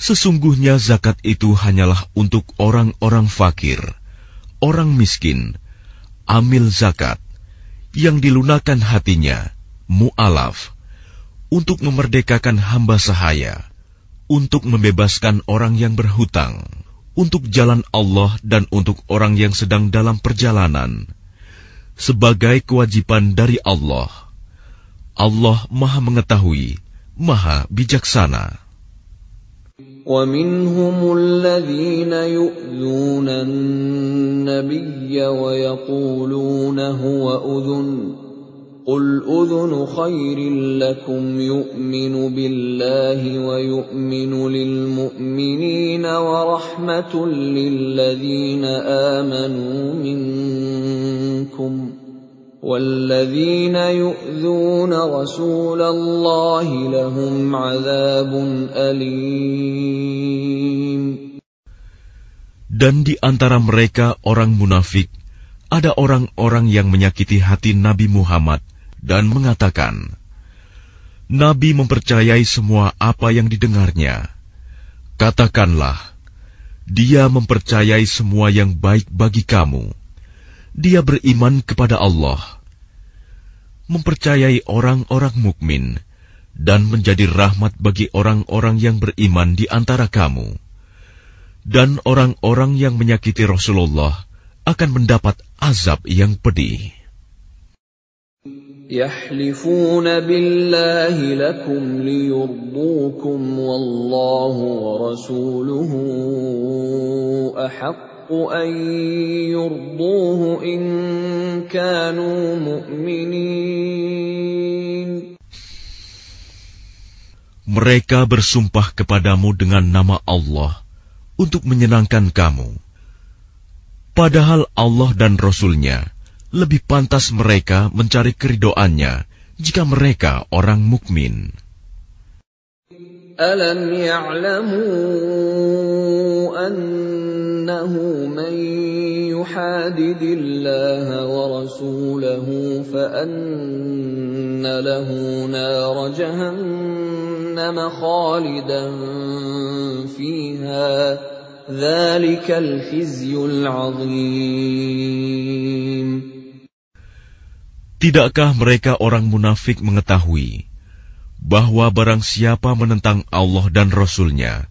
C: Sesungguhnya zakat itu hanyalah untuk orang-orang fakir, orang miskin, amil zakat, yang dilunakan hatinya, mu'alaf, untuk memerdekakan hamba sahaya, untuk membebaskan orang yang berhutang, untuk jalan Allah dan untuk orang yang sedang dalam perjalanan, sebagai kewajiban dari Allah. Allah Maha Mengetahui, Maha Bijaksana.
A: ومنهم الذين يؤذون النبي ويقولون هو أذن قل أذن خير لكم يؤمن بالله ويؤمن للمؤمنين ورحمة للذين آمنوا منكم والذين يؤذون رسول الله لهم عذاب أليم
C: Dan di antara mereka orang munafik, ada orang-orang yang menyakiti hati Nabi Muhammad dan mengatakan, Nabi mempercayai semua apa yang didengarnya. Katakanlah, dia mempercayai semua yang baik bagi kamu. Dia beriman kepada Allah, mempercayai orang-orang mukmin, dan menjadi rahmat bagi orang-orang yang beriman di antara kamu. Dan orang-orang yang menyakiti Rasulullah akan mendapat azab yang pedih.
A: يحلفون بالله لكم ليرضوكم والله ورسوله أحق أن يرضوه إن كانوا مؤمنين
C: Mereka bersumpah kepadamu dengan nama Allah untuk menyenangkan kamu. Padahal Allah dan Rasulnya nya lebih pantas mereka mencari keridoannya jika mereka orang mukmin.
A: Alam ya'lamu annahu man yuhadidillaha wa rasulahu fa anna lahu nara jahannam khalidan fiha dzalikal khizyul azim
C: Tidakkah mereka orang munafik mengetahui bahwa barang siapa menentang Allah dan Rasul-Nya,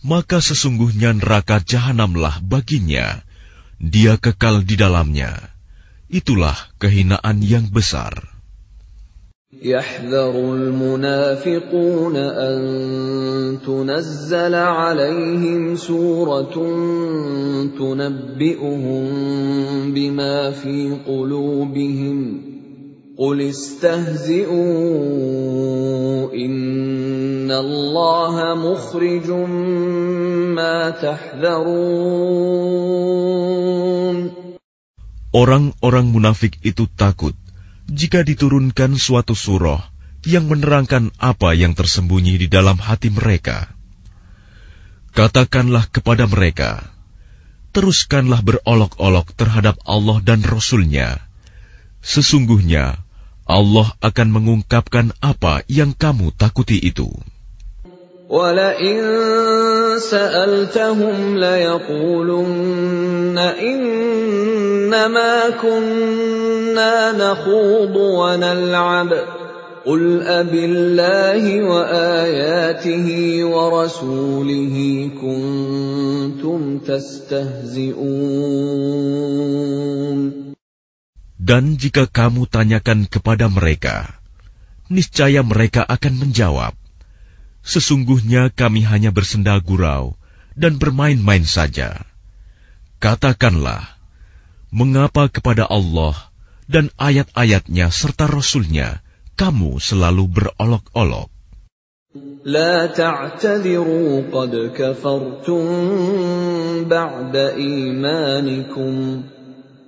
C: maka sesungguhnya neraka jahanamlah baginya, dia kekal di dalamnya. Itulah kehinaan yang besar.
A: يحذر المنافقون أن تنزل عليهم سورة تنبئهم بما في قلوبهم قل استهزئوا إن الله مخرج ما تحذرون
C: Orang-orang munafik itu takut jika diturunkan suatu surah yang menerangkan apa yang tersembunyi di dalam hati mereka. Katakanlah kepada mereka, teruskanlah berolok-olok terhadap Allah dan Rasulnya. Sesungguhnya, Allah akan mengungkapkan apa yang kamu takuti itu.
A: سألتهم ليقولن إنما كنا نخوض ونلعب قل أب الله وآياته ورسوله كنتم تستهزئون
C: Dan jika kamu tanyakan kepada mereka, niscaya mereka akan menjawab, Sesungguhnya kami hanya bersenda gurau dan bermain-main saja. Katakanlah, mengapa kepada Allah dan ayat-ayatnya serta Rasulnya kamu selalu berolok-olok?
A: لا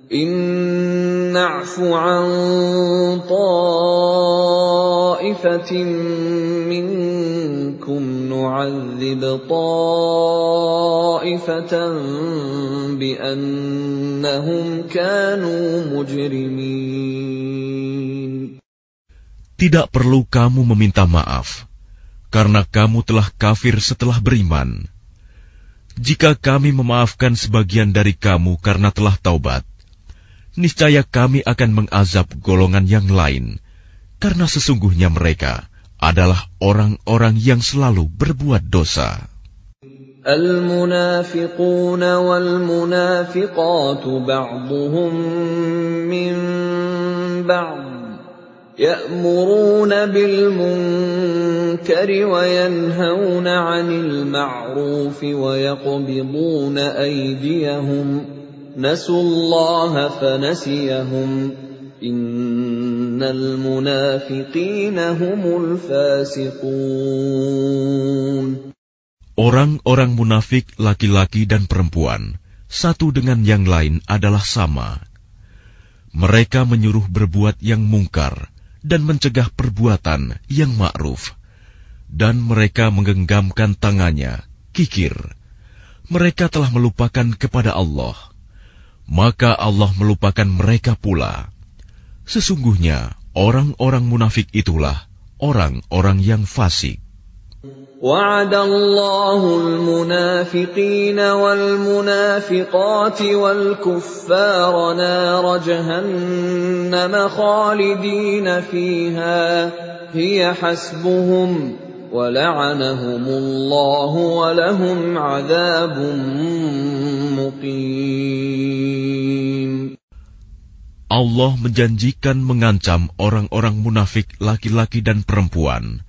A: tidak perlu
C: kamu meminta maaf, karena kamu telah kafir setelah beriman. Jika kami memaafkan sebagian dari kamu karena telah taubat, niscaya kami akan mengazab golongan yang lain, karena sesungguhnya mereka adalah orang-orang yang selalu berbuat dosa.
A: المنافقون والمنافقات بعضهم من بعض يأمرون بالمنكر وينهون عن المعروف ويقبضون أيديهم ۖ Orang-orang
C: munafik laki-laki dan perempuan satu dengan yang lain adalah sama. Mereka menyuruh berbuat yang mungkar dan mencegah perbuatan yang ma'ruf. Dan mereka menggenggamkan tangannya, kikir. Mereka telah melupakan kepada Allah maka Allah melupakan mereka pula. Sesungguhnya orang-orang munafik itulah orang-orang yang fasik.
A: وعد الله المنافقين والمنافقات والكفار نار جهنم خالدين فيها هي حسبهم ولعنهم الله ولهم عذاب مقيم
C: Allah menjanjikan mengancam orang-orang munafik laki-laki dan perempuan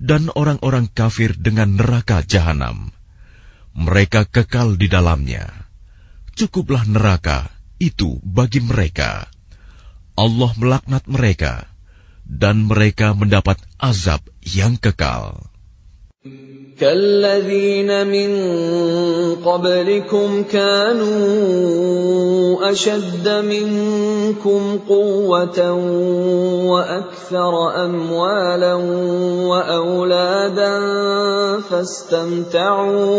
C: dan orang-orang kafir dengan neraka jahanam. Mereka kekal di dalamnya. Cukuplah neraka itu bagi mereka. Allah melaknat mereka. dan mereka mendapat azab yang
A: kekal. كالذين من قبلكم كانوا أشد منكم قوة وأكثر أموالا وأولادا فاستمتعوا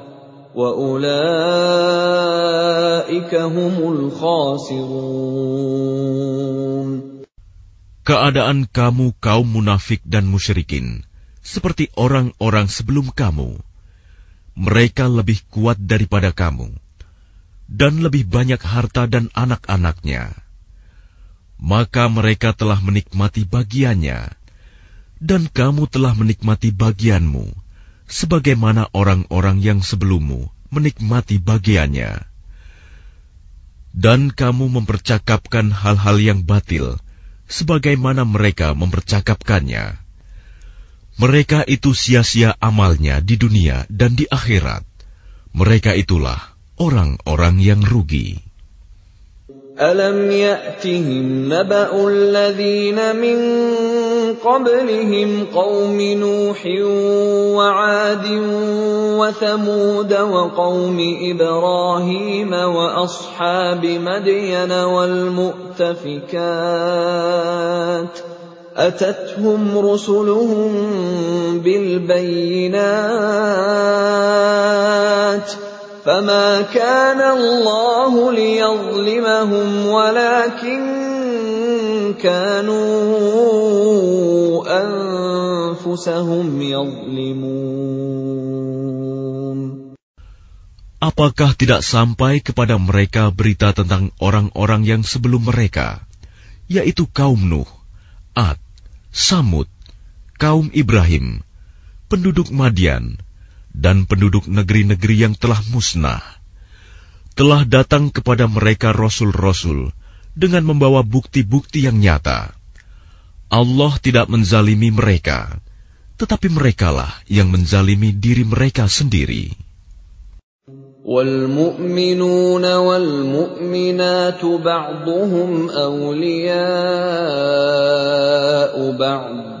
C: Keadaan kamu kaum munafik dan musyrikin seperti orang-orang sebelum kamu. Mereka lebih kuat daripada kamu dan lebih banyak harta dan anak-anaknya. Maka mereka telah menikmati bagiannya dan kamu telah menikmati bagianmu sebagaimana orang-orang yang sebelummu menikmati bagiannya. Dan kamu mempercakapkan hal-hal yang batil, sebagaimana mereka mempercakapkannya. Mereka itu sia-sia amalnya di dunia dan di akhirat. Mereka itulah orang-orang yang rugi.
A: أَلَمْ يَأْتِهِمْ نَبَأُ الَّذِينَ مِن قَبْلِهِمْ قَوْمِ نُوحٍ وَعَادٍ وَثَمُودَ وَقَوْمِ إِبْرَاهِيمَ وَأَصْحَابِ مَدْيَنَ وَالْمُؤْتَفِكَاتِ ۚ أَتَتْهُمْ رُسُلُهُم بِالْبَيِّنَاتِ فما كان الله ليظلمهم ولكن كانوا أنفسهم يظلمون
C: Apakah tidak sampai kepada mereka berita tentang orang-orang yang sebelum mereka, yaitu kaum Nuh, Ad, Samud, kaum Ibrahim, penduduk Madian, dan penduduk negeri-negeri yang telah musnah, telah datang kepada mereka rasul-rasul dengan membawa bukti-bukti yang nyata. Allah tidak menzalimi mereka, tetapi merekalah yang menzalimi diri mereka sendiri.
A: والمؤمنون والمؤمنات بعضهم أولياء بعض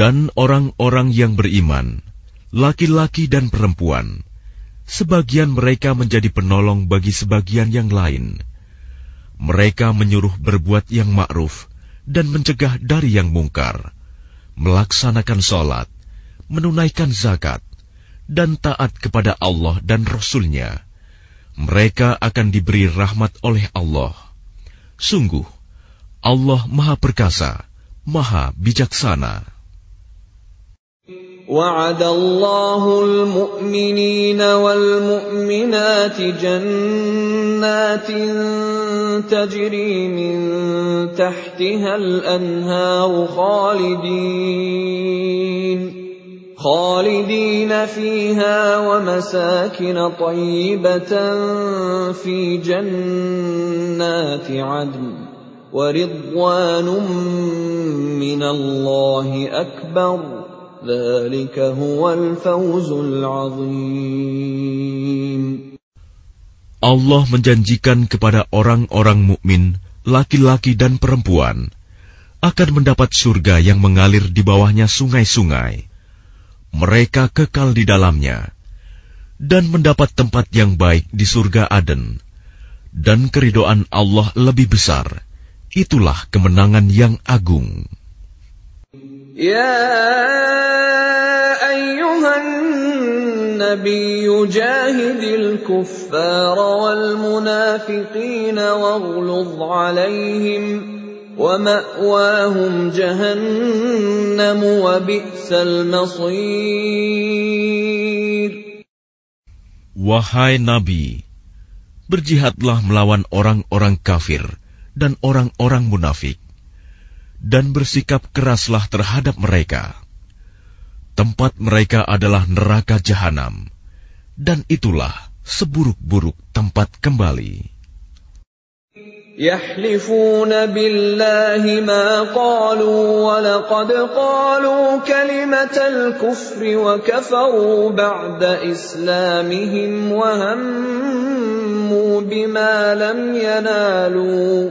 C: dan orang-orang yang beriman, laki-laki dan perempuan, sebagian mereka menjadi penolong bagi sebagian yang lain. Mereka menyuruh berbuat yang ma'ruf dan mencegah dari yang mungkar, melaksanakan sholat, menunaikan zakat, dan taat kepada Allah dan Rasulnya. Mereka akan diberi rahmat oleh Allah. Sungguh, Allah Maha Perkasa, Maha Bijaksana.
A: وعد الله المؤمنين والمؤمنات جنات تجري من تحتها الانهار خالدين خالدين فيها ومساكن طيبه في جنات عدن ورضوان من الله اكبر
C: Allah menjanjikan kepada orang-orang mukmin, laki-laki dan perempuan, akan mendapat surga yang mengalir di bawahnya sungai-sungai. Mereka kekal di dalamnya dan mendapat tempat yang baik di surga Aden. Dan keridoan Allah lebih besar. Itulah kemenangan yang agung.
A: يا ايها النبي جاهد الكفار والمنافقين واغلظ عليهم وماواهم جهنم وبئس المصير
C: Wahai Nabi, berjihadlah melawan orang-orang kafir dan orang-orang munafik. dan bersikap keraslah terhadap mereka. Tempat mereka adalah neraka jahanam, dan itulah seburuk-buruk tempat kembali. يحلفون
A: بالله ما قالوا ولقد قالوا كلمة الكفر وكفروا بعد إسلامهم وهموا بما لم ينالوا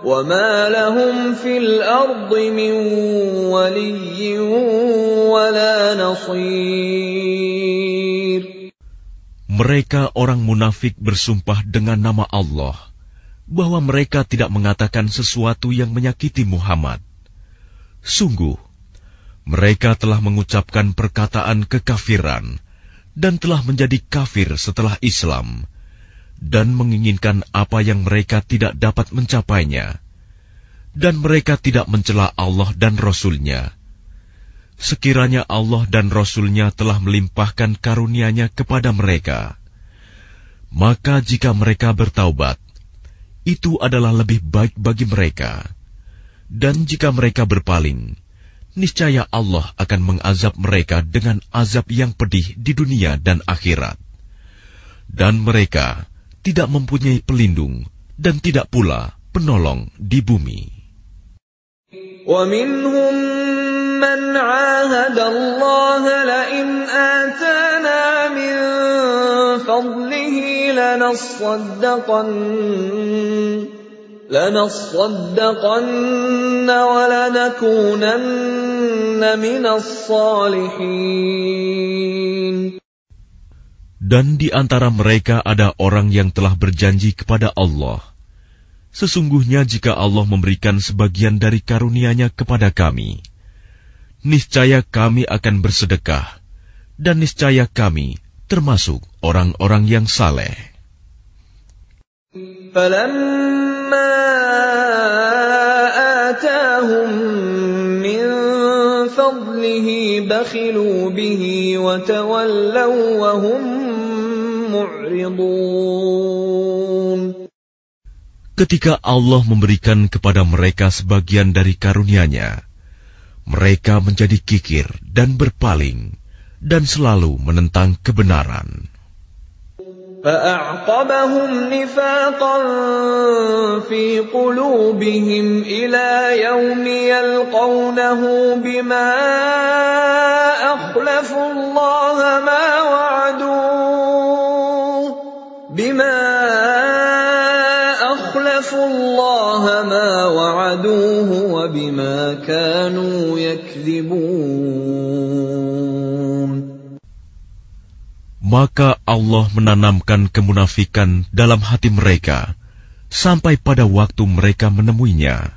A: Mereka
C: orang munafik bersumpah dengan nama Allah bahwa mereka tidak mengatakan sesuatu yang menyakiti Muhammad. Sungguh, mereka telah mengucapkan perkataan kekafiran dan telah menjadi kafir setelah Islam dan menginginkan apa yang mereka tidak dapat mencapainya, dan mereka tidak mencela Allah dan Rasul-Nya. Sekiranya Allah dan Rasul-Nya telah melimpahkan karunia-Nya kepada mereka, maka jika mereka bertaubat, itu adalah lebih baik bagi mereka. Dan jika mereka berpaling, niscaya Allah akan mengazab mereka dengan azab yang pedih di dunia dan akhirat. Dan mereka, tidak mempunyai pelindung dan tidak pula penolong di bumi. Dan di antara mereka ada orang yang telah berjanji kepada Allah, Sesungguhnya jika Allah memberikan sebagian dari karunia-Nya kepada kami, niscaya kami akan bersedekah, dan niscaya kami termasuk orang-orang yang
A: saleh. فضله معرضون
C: Ketika Allah memberikan kepada mereka sebagian dari karunia-Nya, mereka menjadi kikir dan berpaling dan selalu menentang
A: kebenaran. فأعقبهم نفاقا في قلوبهم إلى يوم يلقونه بما أخلفوا الله ما وعدوه بما أخلفوا الله ما وعدوه وبما كانوا يكذبون
C: Maka Allah menanamkan kemunafikan dalam hati mereka sampai pada waktu mereka menemuinya.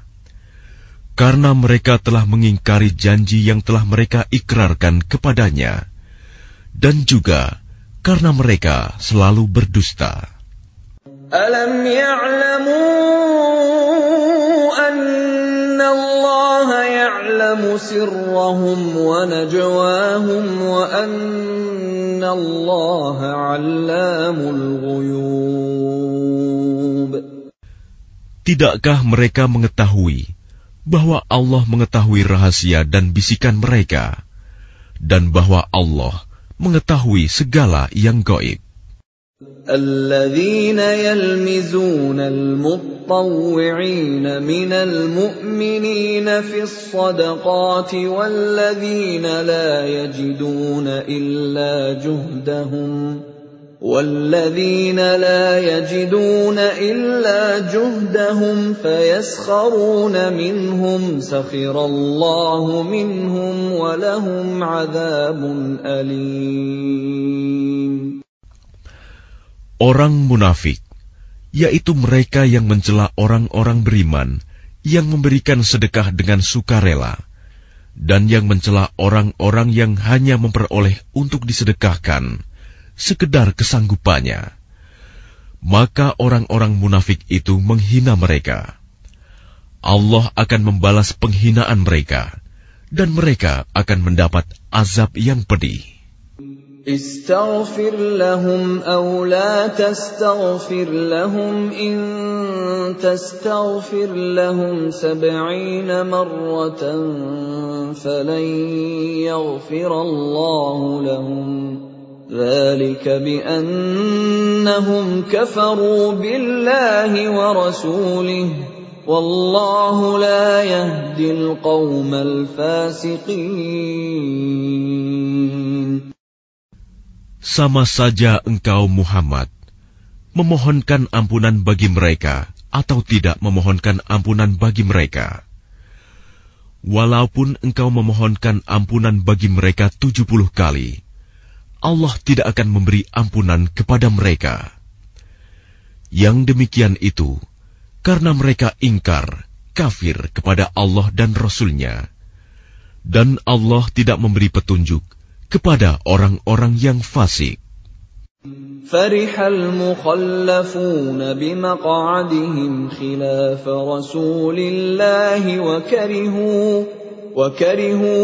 C: Karena mereka telah mengingkari janji yang telah mereka ikrarkan kepadanya. Dan juga, karena mereka selalu berdusta. Alam ya'lamu anna Allah ya'lamu sirrahum wa najwahum wa anna Allah 'allamul ghuyub. Tidakkah mereka mengetahui bahwa Allah mengetahui rahasia dan bisikan mereka dan bahwa Allah mengetahui segala yang
A: gaib. الذين يلمزون المطوعين من المؤمنين في الصدقات والذين لا يجدون إلا جهدهم والذين لا يجدون إلا جهدهم فيسخرون منهم سخر الله منهم ولهم عذاب أليم
C: Orang munafik, yaitu mereka yang mencela orang-orang beriman, yang memberikan sedekah dengan sukarela, dan yang mencela orang-orang yang hanya memperoleh untuk disedekahkan, sekedar kesanggupannya. Maka orang-orang munafik itu menghina mereka. Allah akan membalas penghinaan mereka, dan mereka akan mendapat azab yang pedih.
A: استغفر لهم لا تستغفر لهم تستغفر لهم سبعين فلن يغفر الله لهم sama
C: saja engkau Muhammad memohonkan ampunan bagi mereka atau tidak memohonkan ampunan bagi mereka. Walaupun engkau memohonkan ampunan bagi mereka tujuh puluh kali, Allah tidak akan memberi ampunan kepada mereka. Yang demikian itu karena mereka ingkar, kafir kepada Allah dan Rasul-Nya. Dan Allah tidak memberi petunjuk kepada orang-orang yang fasik.
A: فرح المخلفون بمقعدهم خلاف رسول الله وكرهوا وكرهوا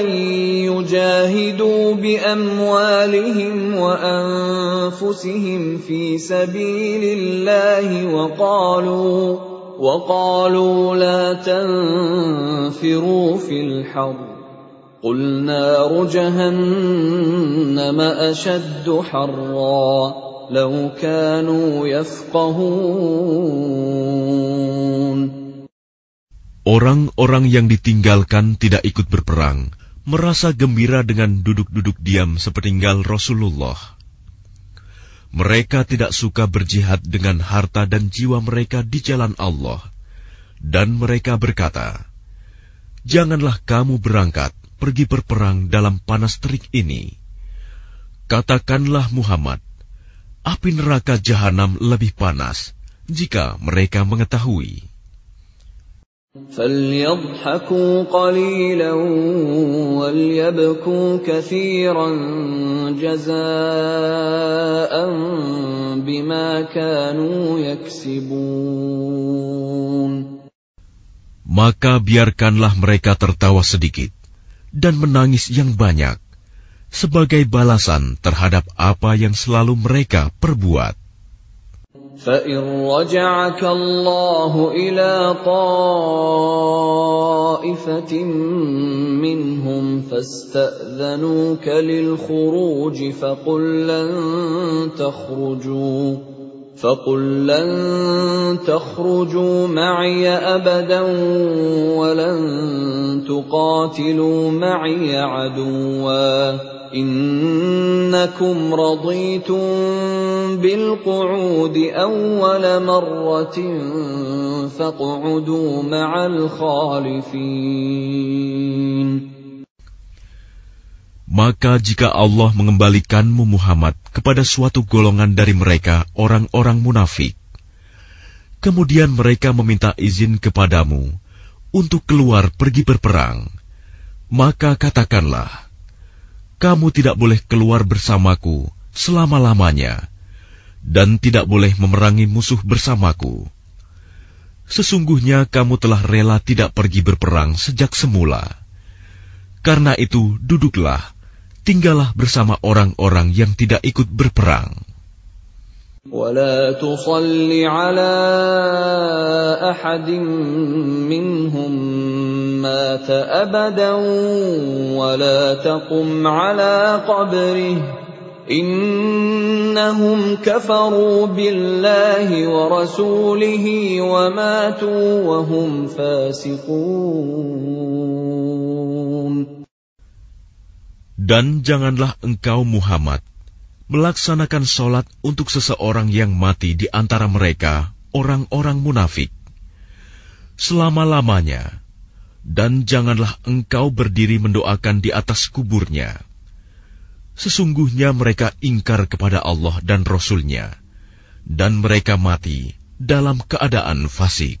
A: أن يجاهدوا بأموالهم وأنفسهم في سبيل الله وقالوا وقالوا لا تنفروا في الحرب قل نار جهنم أشد حرا لو كانوا يفقهون
C: Orang-orang yang ditinggalkan tidak ikut berperang, merasa gembira dengan duduk-duduk diam sepeninggal Rasulullah. Mereka tidak suka berjihad dengan harta dan jiwa mereka di jalan Allah. Dan
A: mereka berkata, Janganlah kamu berangkat, pergi berperang dalam panas terik ini. Katakanlah Muhammad, api neraka jahanam lebih panas jika mereka mengetahui. Maka biarkanlah mereka tertawa sedikit dan menangis yang banyak sebagai balasan terhadap apa yang selalu mereka perbuat. فَإِنْ رَجَعَكَ اللَّهُ إِلَىٰ طَائِفَةٍ مِّنْهُمْ فَاسْتَأْذَنُوكَ لِلْخُرُوجِ فَقُلْ لَنْ تخرجوا فقل لن تخرجوا معي ابدا ولن تقاتلوا معي عدوا انكم رضيتم بالقعود اول مره فاقعدوا مع الخالفين Maka jika Allah mengembalikanmu Muhammad kepada suatu golongan dari mereka orang-orang munafik, kemudian mereka meminta izin kepadamu untuk keluar pergi berperang, maka katakanlah, kamu tidak boleh keluar bersamaku selama-lamanya dan tidak boleh memerangi musuh bersamaku. Sesungguhnya kamu telah rela tidak pergi berperang sejak semula. Karena itu duduklah tinggallah bersama orang-orang yang tidak ikut berperang. ولا تصل على احد منهم مات ابدا ولا تقم على قبره انهم كفروا بالله ورسوله وماتوا وهم فاسقون dan janganlah engkau Muhammad melaksanakan sholat untuk seseorang yang mati di antara mereka, orang-orang munafik, selama-lamanya, dan janganlah engkau berdiri mendoakan di atas kuburnya. Sesungguhnya mereka ingkar kepada Allah dan Rasul-Nya, dan mereka mati dalam keadaan fasik.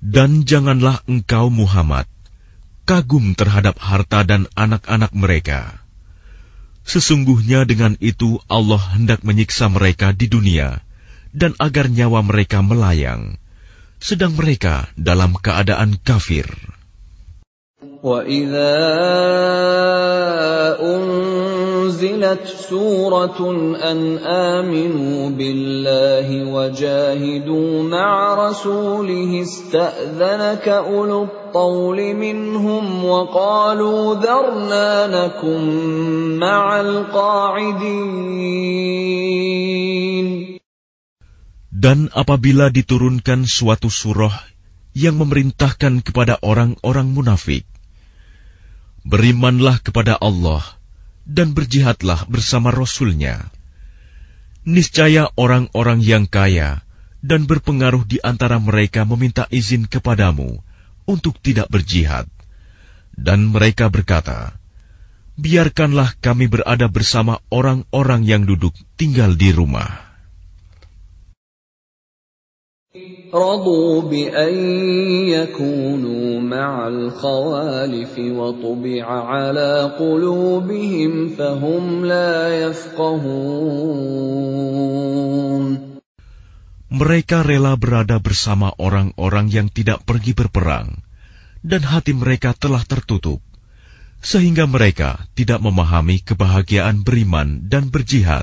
A: Dan janganlah engkau Muhammad kagum terhadap harta dan anak-anak mereka. Sesungguhnya dengan itu Allah hendak menyiksa mereka di dunia dan agar nyawa mereka melayang, sedang mereka dalam keadaan kafir. وَإِذَا أنزلت سورة أن آمنوا بالله وجاهدوا مع رسوله استأذنك أولو الطول منهم وقالوا ذرنا نكن مع القاعدين Dan apabila diturunkan suatu surah yang memerintahkan kepada orang-orang munafik, Berimanlah kepada Allah – dan berjihadlah bersama Rasulnya. Niscaya orang-orang yang kaya dan berpengaruh di antara mereka meminta izin kepadamu untuk tidak berjihad. Dan mereka berkata, Biarkanlah kami berada bersama orang-orang yang duduk tinggal di rumah. رضوا بأن يكونوا مع الخوالف وطبع على قلوبهم فهم لا يفقهون Mereka rela berada bersama orang-orang yang tidak pergi berperang, dan hati mereka telah tertutup, sehingga mereka tidak memahami kebahagiaan beriman dan berjihad.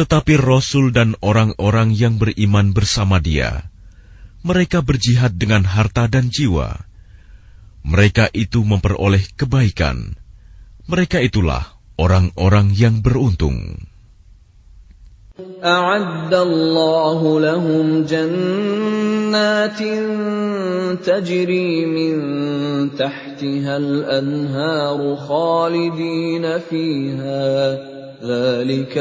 A: Tetapi Rasul dan orang-orang yang beriman bersama dia, mereka berjihad dengan harta dan jiwa. Mereka itu memperoleh kebaikan. Mereka itulah orang-orang yang beruntung. أعد الله لهم جنات تجري من تحتها الأنهار خالدين فيها Allah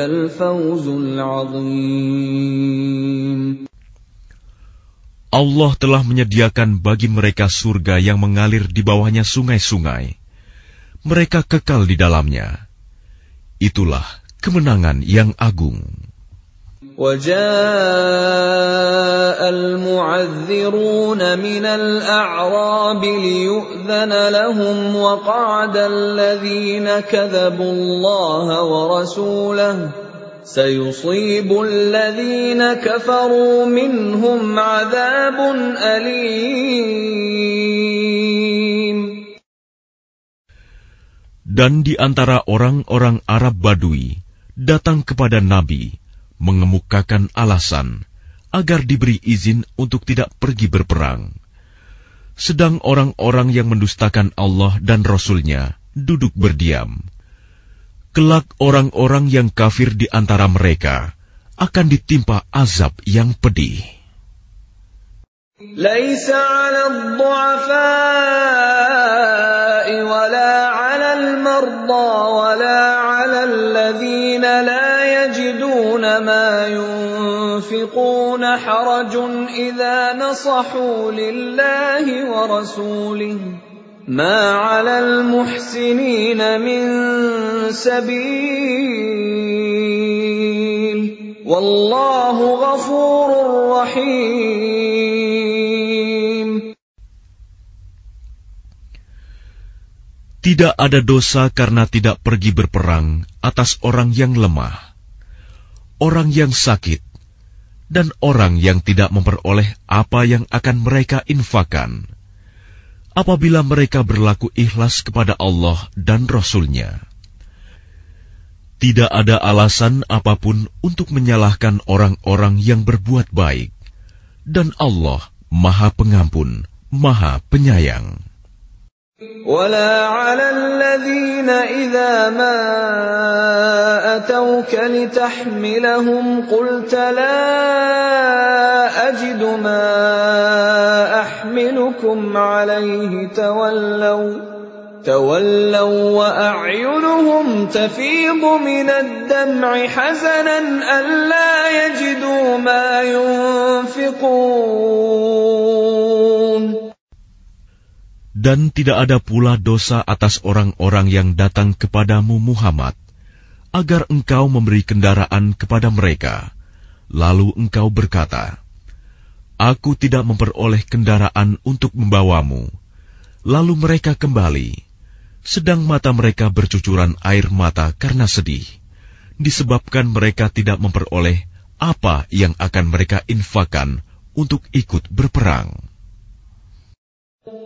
A: telah menyediakan bagi mereka surga yang mengalir di bawahnya sungai-sungai. Mereka kekal di dalamnya. Itulah kemenangan yang agung. وجاء المعذرون من الاعراب ليؤذن لهم وقعد الذين كذبوا الله ورسوله سيصيب الذين كفروا منهم عذاب اليم Dan di antara orang-orang Arab Badui datang kepada Nabi mengemukakan alasan agar diberi izin untuk tidak pergi berperang. Sedang orang-orang yang mendustakan Allah dan Rasul-Nya duduk berdiam. Kelak orang-orang yang kafir di antara mereka akan ditimpa azab yang pedih. ليس على الضعفاء ولا على المرضى ولا على الذين لا يعلمون ما ينفقون حرج إذا نصحوا لله ورسوله ما على المحسنين من سبيل والله غفور رحيم Tidak ada dosa karena tidak pergi berperang atas orang yang lemah orang yang sakit, dan orang yang tidak memperoleh apa yang akan mereka infakan. Apabila mereka berlaku ikhlas kepada Allah dan Rasul-Nya, tidak ada alasan apapun untuk menyalahkan orang-orang yang berbuat baik, dan Allah Maha Pengampun, Maha Penyayang. ولا على الذين إذا ما أتوك لتحملهم قلت لا أجد ما أحملكم عليه تولوا تولوا وأعينهم تفيض من الدمع حزنا ألا يجدوا ما ينفقون Dan tidak ada pula dosa atas orang-orang yang datang kepadamu Muhammad, agar engkau memberi kendaraan kepada mereka. Lalu engkau berkata, Aku tidak memperoleh kendaraan untuk membawamu. Lalu mereka kembali, sedang mata mereka bercucuran air mata karena sedih, disebabkan mereka tidak memperoleh apa yang akan mereka infakan untuk ikut berperang.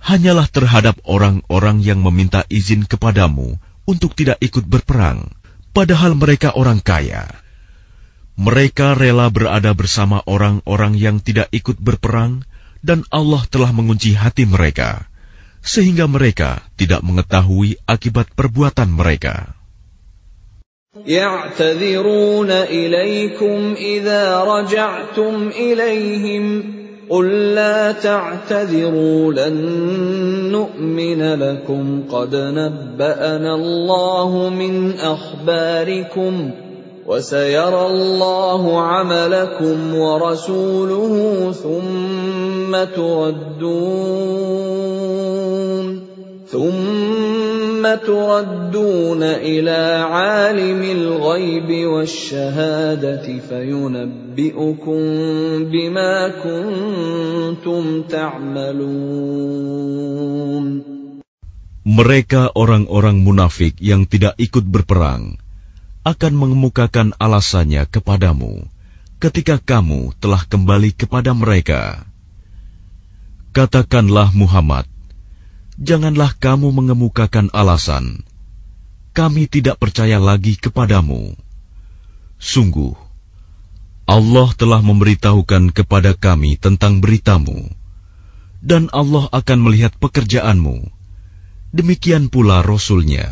A: hanyalah terhadap orang-orang yang meminta izin kepadamu untuk tidak ikut berperang, padahal mereka orang kaya. Mereka rela berada bersama orang-orang yang tidak ikut berperang, dan Allah telah mengunci hati mereka, sehingga mereka tidak mengetahui akibat perbuatan mereka. قل لا تعتذروا لن نؤمن لكم قد نبانا الله من اخباركم وسيرى الله عملكم ورسوله ثم تردون Mereka orang-orang munafik yang tidak ikut berperang akan mengemukakan alasannya kepadamu ketika kamu telah kembali kepada mereka. Katakanlah Muhammad, janganlah kamu mengemukakan alasan. Kami tidak percaya lagi kepadamu. Sungguh, Allah telah memberitahukan kepada kami tentang beritamu, dan Allah akan melihat pekerjaanmu. Demikian pula Rasulnya.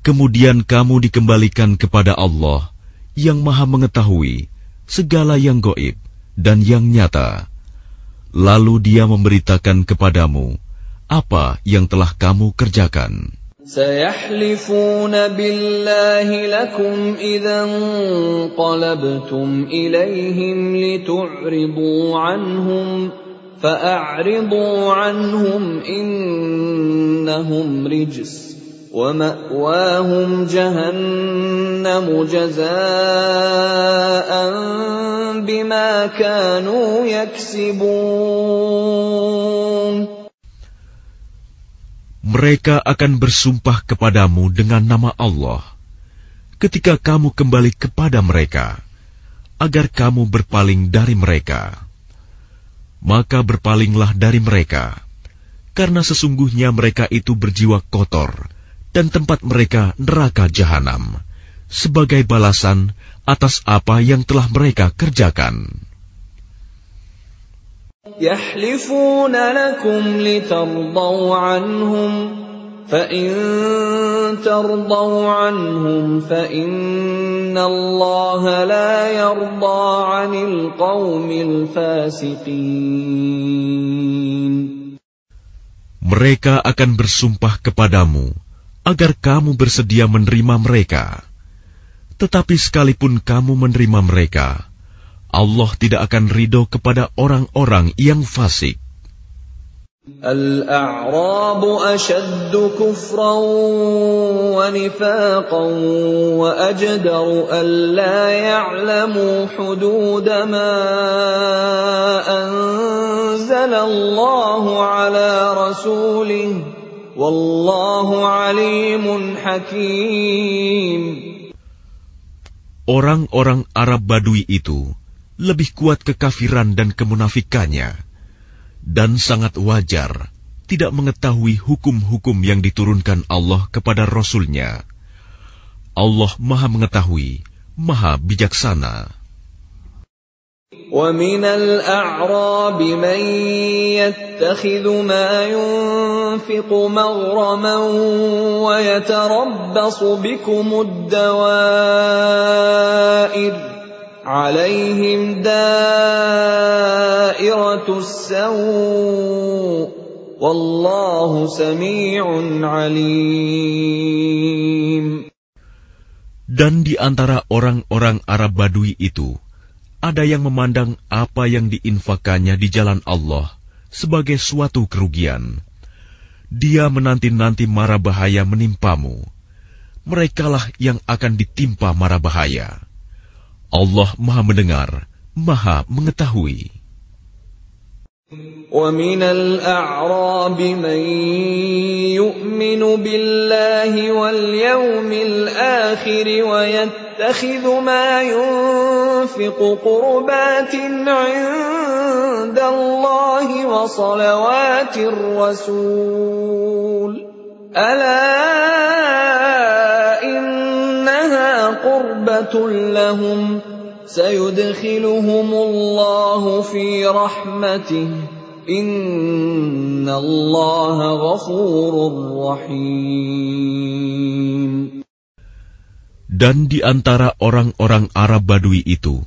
A: Kemudian kamu dikembalikan kepada Allah yang maha mengetahui segala yang goib dan yang nyata. Lalu dia memberitakan kepadamu apa yang telah kamu kerjakan. سيحلفون بالله لكم إذا انقلبتم إليهم لتعرضوا عنهم فأعرضوا عنهم إنهم رجس ومأواهم جهنم جزاء بما كانوا يكسبون mereka akan bersumpah kepadamu dengan nama Allah ketika kamu kembali kepada mereka, agar kamu berpaling dari mereka. Maka berpalinglah dari mereka, karena sesungguhnya mereka itu berjiwa kotor, dan tempat mereka neraka jahanam, sebagai balasan atas apa yang telah mereka kerjakan. Mereka akan bersumpah kepadamu agar kamu bersedia menerima mereka. Tetapi sekalipun kamu menerima mereka, Allah tidak akan ridho kepada orang-orang yang fasik. الأعراب أشد كفرا ونفاقا وأجدر ألا يعلموا حدود ما أنزل الله على رسوله والله عليم حكيم Orang-orang Arab Badui itu lebih kuat kekafiran dan kemunafikannya, dan sangat wajar tidak mengetahui hukum-hukum yang diturunkan Allah kepada Rasul-Nya. Allah Maha Mengetahui, Maha Bijaksana. ومن الأعراب من يتخذ ما ينفق مغرما ويتربص بكم الدوائر عليهم دائرة السوء والله سميع عليم Dan di antara orang-orang Arab Badui itu, ada yang memandang apa yang diinfakannya di jalan Allah sebagai suatu kerugian. Dia menanti-nanti mara bahaya menimpamu. Merekalah yang akan ditimpa mara bahaya. Allah Maha Mendengar, Maha Mengetahui. ومن الأعراب من يؤمن بالله واليوم الآخر ويتخذ ما ينفق قربات عند الله وصلوات الرسول ألا ضربة لهم سيدخلهم الله في رحمته إن الله غفور رحيم Dan di antara orang-orang Arab Badui itu,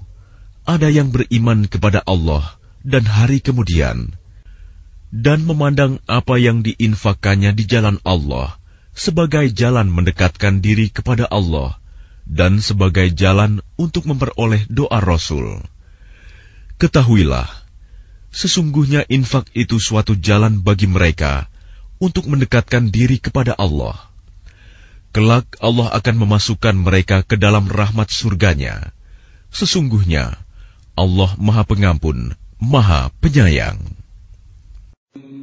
A: ada yang beriman kepada Allah dan hari kemudian, dan memandang apa yang diinfakannya di jalan Allah sebagai jalan mendekatkan diri kepada Allah – dan sebagai jalan untuk memperoleh doa Rasul. Ketahuilah, sesungguhnya infak itu suatu jalan bagi mereka untuk mendekatkan diri kepada Allah. Kelak Allah akan memasukkan mereka ke dalam rahmat surganya. Sesungguhnya, Allah Maha Pengampun, Maha Penyayang.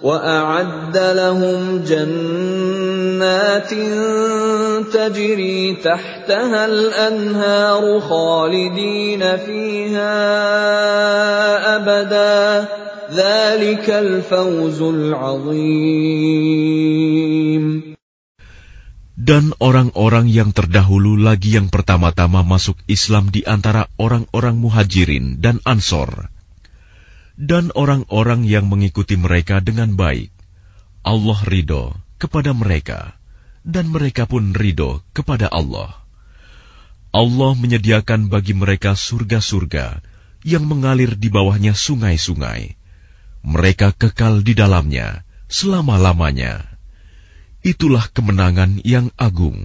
A: وأعد لهم جنات تجري تحتها الأنهار خالدين فيها أبدا ذلك الفوز العظيم Dan orang-orang yang terdahulu lagi yang pertama-tama masuk Islam di antara orang-orang muhajirin dan ansor, dan orang-orang yang mengikuti mereka dengan baik. Allah ridho kepada mereka, dan mereka pun ridho kepada Allah. Allah menyediakan bagi mereka surga-surga yang mengalir di bawahnya sungai-sungai. Mereka kekal di dalamnya selama-lamanya. Itulah kemenangan yang agung.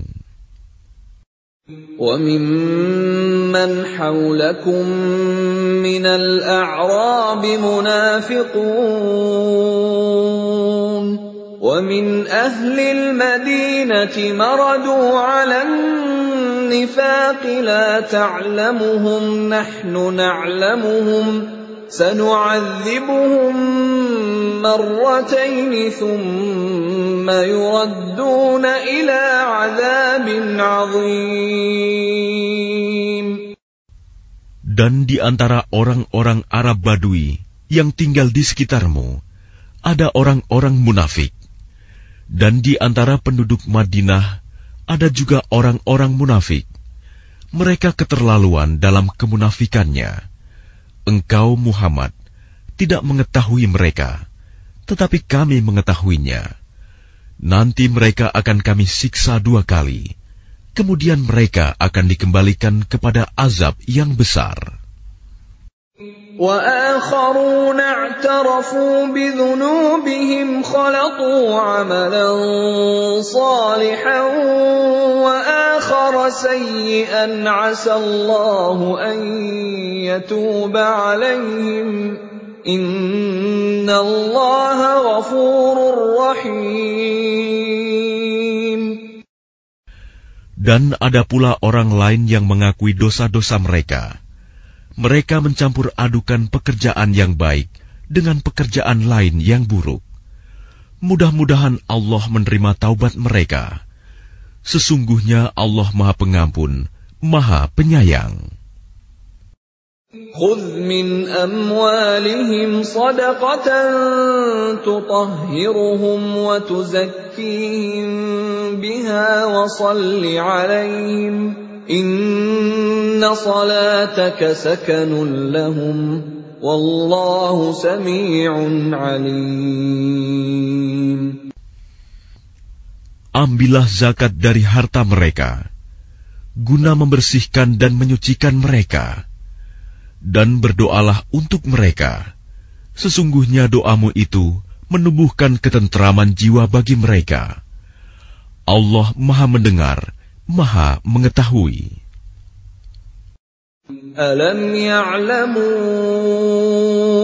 A: وَمِمَّنْ حَوْلَكُم مِّنَ الْأَعْرَابِ مُنَافِقُونَ وَمِنْ أَهْلِ الْمَدِينَةِ مَرَدُوا عَلَى النِّفَاقِ لَا تَعْلَمُهُمْ ۖ نَحْنُ نَعْلَمُهُمْ سنعذبهم مرتين ثم يردون إلى عذاب عظيم Dan di antara orang-orang Arab Badui yang tinggal di sekitarmu, ada orang-orang munafik. Dan di antara penduduk Madinah, ada juga orang-orang munafik. Mereka keterlaluan dalam kemunafikannya engkau Muhammad tidak mengetahui mereka, tetapi kami mengetahuinya. Nanti mereka akan kami siksa dua kali, kemudian mereka akan dikembalikan kepada azab yang besar. وآخرون اعترفوا بذنوبهم خلطوا عملا صالحا وآخر سيئا عسى الله أن يتوب عليهم إن الله غفور رحيم Dan ada pula orang lain yang mengakui dosa-dosa mereka mereka mencampur adukan pekerjaan yang baik dengan pekerjaan lain yang buruk. Mudah-mudahan Allah menerima taubat mereka. Sesungguhnya Allah Maha Pengampun, Maha Penyayang. خذ من أموالهم صدقة تطهرهم وتزكيهم بها وصل عليهم Ambillah zakat dari harta mereka, guna membersihkan dan menyucikan mereka, dan berdoalah untuk mereka. Sesungguhnya doamu itu menumbuhkan ketentraman jiwa bagi mereka. Allah Maha Mendengar Maha Mengetahui. Alam ya'lamu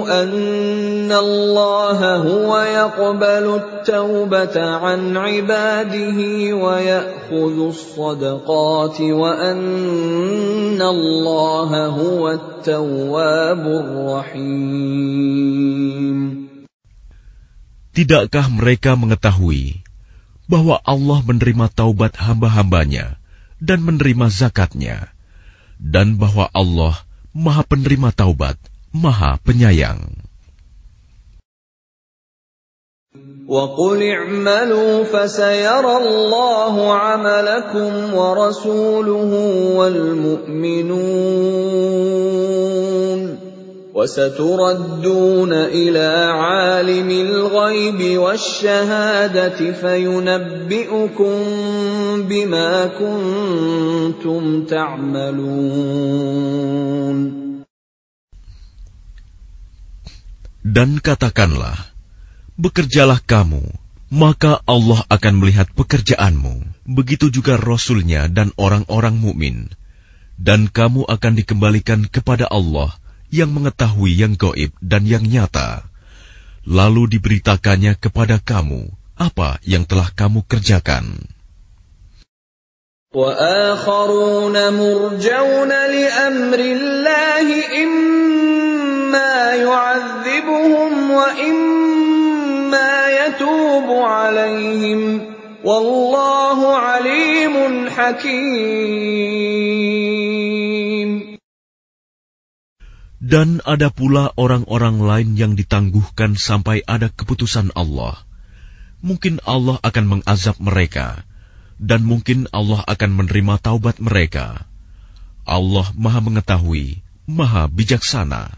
A: anna Allah huwa yaqbalu at-taubata 'an 'ibadihi wa ya'khudhu as-sadaqati wa anna Allah huwa at-tawwabur rahim Tidakkah mereka mengetahui bahwa Allah menerima taubat hamba-hambanya dan menerima zakatnya, dan bahwa Allah Maha Penerima Taubat, Maha Penyayang. وقل
D: وستردون إلى عالم الغيب والشهادة فينبئكم بما كنتم تعملون
A: Dan katakanlah, bekerjalah kamu, maka Allah akan melihat pekerjaanmu, begitu juga Rasulnya dan orang-orang mukmin, dan kamu akan dikembalikan kepada Allah yang mengetahui yang goib dan yang nyata. Lalu diberitakannya kepada kamu apa yang telah
D: kamu kerjakan. وآخرون مرجون لأمر
A: dan ada pula orang-orang lain yang ditangguhkan sampai ada keputusan Allah. Mungkin Allah akan mengazab mereka, dan mungkin Allah akan menerima taubat mereka. Allah Maha Mengetahui, Maha Bijaksana.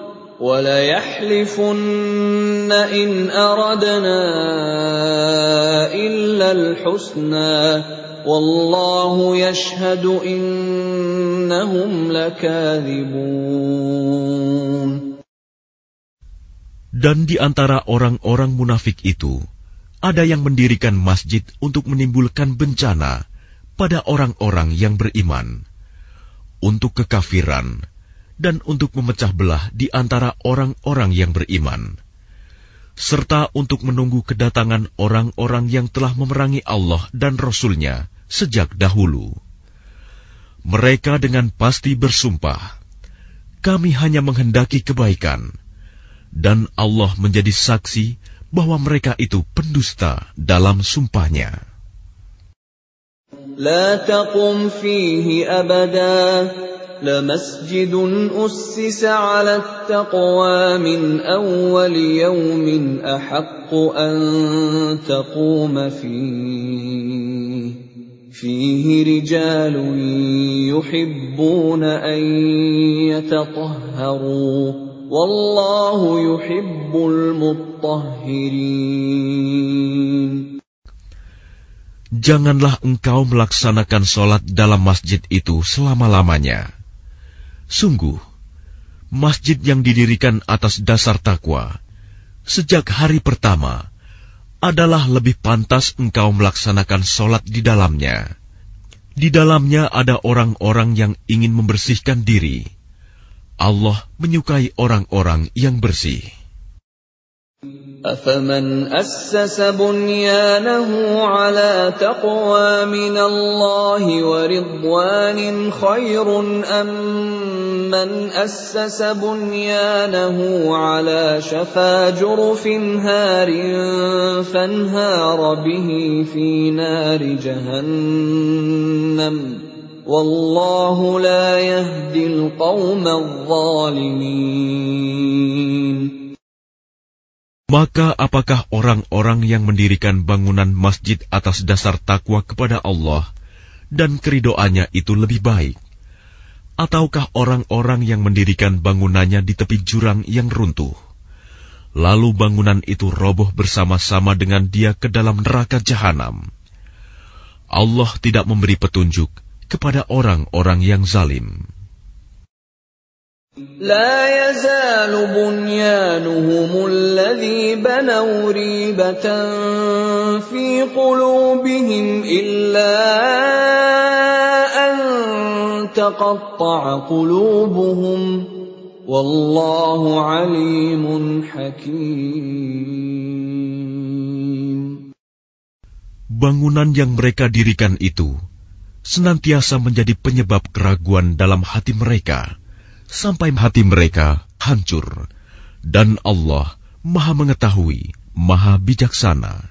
D: وليحلفن إن أردنا إلا الحسنى والله يشهد إنهم لكاذبون
A: Dan di antara orang-orang munafik itu, ada yang mendirikan masjid untuk menimbulkan bencana pada orang-orang yang beriman. Untuk kekafiran, dan untuk memecah belah di antara orang-orang yang beriman, serta untuk menunggu kedatangan orang-orang yang telah memerangi Allah dan Rasul-Nya sejak dahulu. Mereka dengan pasti bersumpah, "Kami hanya menghendaki kebaikan, dan Allah menjadi saksi bahwa mereka itu pendusta dalam sumpahnya." لا
D: تقم فيه أبدا لمسجد أسس على التقوى من أول يوم أحق أن تقوم فيه فيه رجال يحبون أن يتطهروا والله يحب المطهرين
A: Janganlah engkau melaksanakan sholat dalam masjid itu selama-lamanya. Sungguh, masjid yang didirikan atas dasar takwa sejak hari pertama adalah lebih pantas engkau melaksanakan sholat di dalamnya. Di dalamnya ada orang-orang yang ingin membersihkan diri. Allah menyukai orang-orang yang bersih.
D: من أسس بنيانه على شفا جرف هار فانهار به في نار جهنم والله لا يهدي القوم الظالمين
A: Maka apakah orang-orang yang mendirikan bangunan masjid atas dasar takwa kepada Allah dan keridoannya itu lebih baik? ataukah orang-orang yang mendirikan bangunannya di tepi jurang yang runtuh? Lalu bangunan itu roboh bersama-sama dengan dia ke dalam neraka jahanam. Allah tidak memberi petunjuk kepada orang-orang yang zalim.
D: لا يزال Bangunan
A: yang mereka dirikan itu senantiasa menjadi penyebab keraguan dalam hati mereka sampai hati mereka hancur dan Allah Maha mengetahui, Maha bijaksana.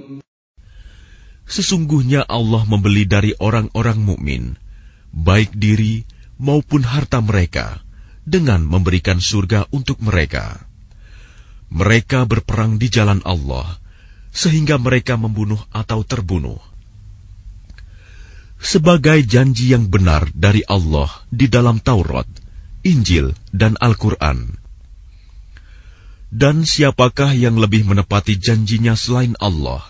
A: Sesungguhnya Allah membeli dari orang-orang mukmin baik diri maupun harta mereka dengan memberikan surga untuk mereka. Mereka berperang di jalan Allah sehingga mereka membunuh atau terbunuh. Sebagai janji yang benar dari Allah di dalam Taurat, Injil, dan Al-Quran. Dan siapakah yang lebih menepati janjinya selain Allah?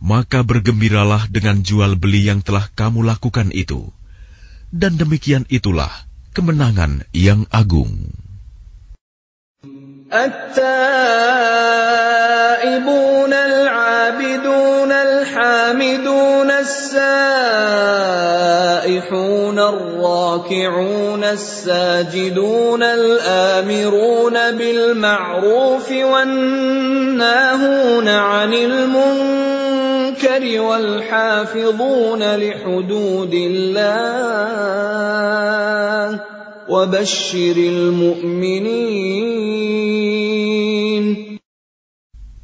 A: maka bergembiralah dengan jual beli yang telah kamu lakukan itu. Dan demikian itulah kemenangan yang agung. التائبون
D: العابدون الحامدون السائحون الراكعون الساجدون الآمرون بالمعروف والناهون عن المنكر والحافظون لحدود الله وبشر المؤمنين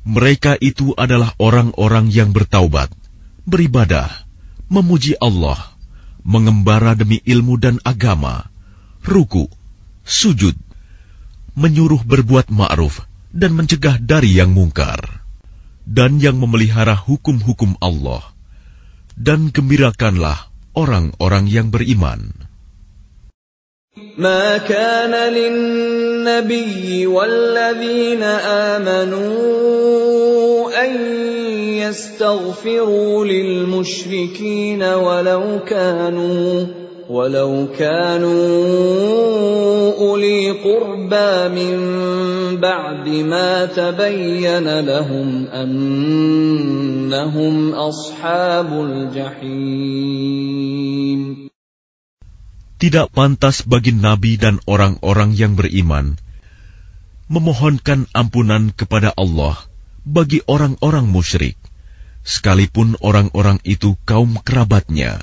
A: Mereka itu adalah orang-orang yang bertaubat, beribadah, memuji Allah, mengembara demi ilmu dan agama, ruku, sujud, menyuruh berbuat ma'ruf, dan mencegah dari yang mungkar dan yang memelihara hukum-hukum Allah, dan gembirakanlah orang-orang yang beriman.
D: ما كان للنبي والذين آمنوا أن يستغفروا للمشركين ولو كانوا ولو كانوا أولي قربى من بعد ما تبين لهم أنهم أصحاب الجحيم
A: Tidak pantas bagi Nabi dan orang-orang yang beriman memohonkan ampunan kepada Allah bagi orang-orang musyrik, sekalipun orang-orang itu kaum kerabatnya.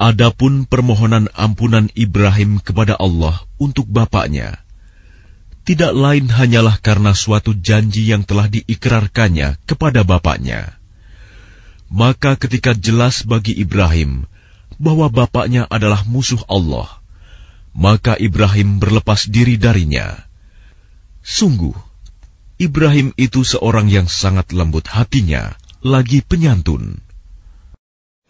A: Adapun permohonan ampunan Ibrahim kepada Allah untuk bapaknya, tidak lain hanyalah karena suatu janji yang telah diikrarkannya kepada bapaknya. Maka ketika jelas bagi Ibrahim bahwa bapaknya adalah musuh Allah, maka Ibrahim berlepas diri darinya. Sungguh, Ibrahim itu seorang yang sangat lembut hatinya, lagi penyantun.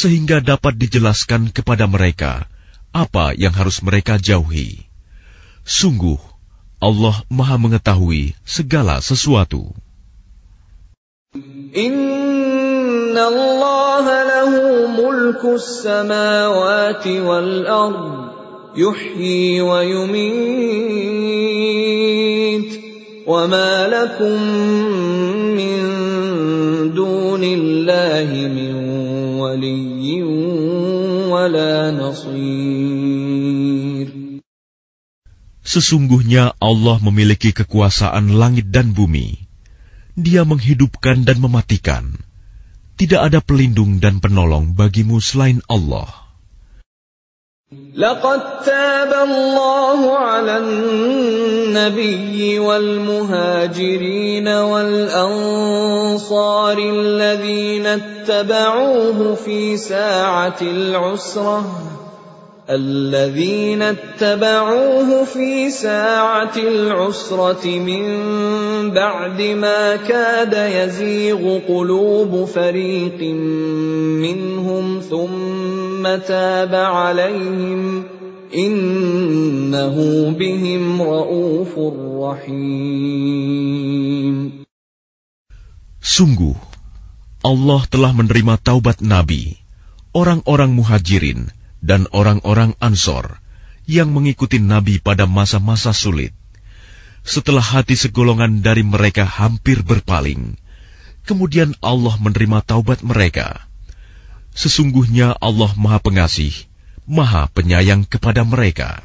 A: sehingga dapat dijelaskan kepada mereka apa yang harus mereka jauhi. Sungguh, Allah Maha Mengetahui segala sesuatu.
D: Inna Allah lahu mulku samawati wal ard yuhyi wa yumit wa ma lakum min dunillahi min
A: Sesungguhnya Allah memiliki kekuasaan langit dan bumi. Dia menghidupkan dan mematikan. Tidak ada pelindung dan penolong bagimu selain Allah.
D: لقد تاب الله على النبي والمهاجرين والانصار الذين اتبعوه في ساعه العسره الذين اتبعوه في ساعة العسرة من بعد ما كاد يزيغ قلوب فريق منهم ثم تاب عليهم إنه بهم رؤوف رحيم
A: Sungguh, Allah telah menerima taubat Nabi, orang-orang muhajirin, dan orang-orang Ansor yang mengikuti Nabi pada masa-masa sulit. Setelah hati segolongan dari mereka hampir berpaling, kemudian Allah menerima taubat mereka. Sesungguhnya Allah Maha Pengasih, Maha Penyayang kepada mereka.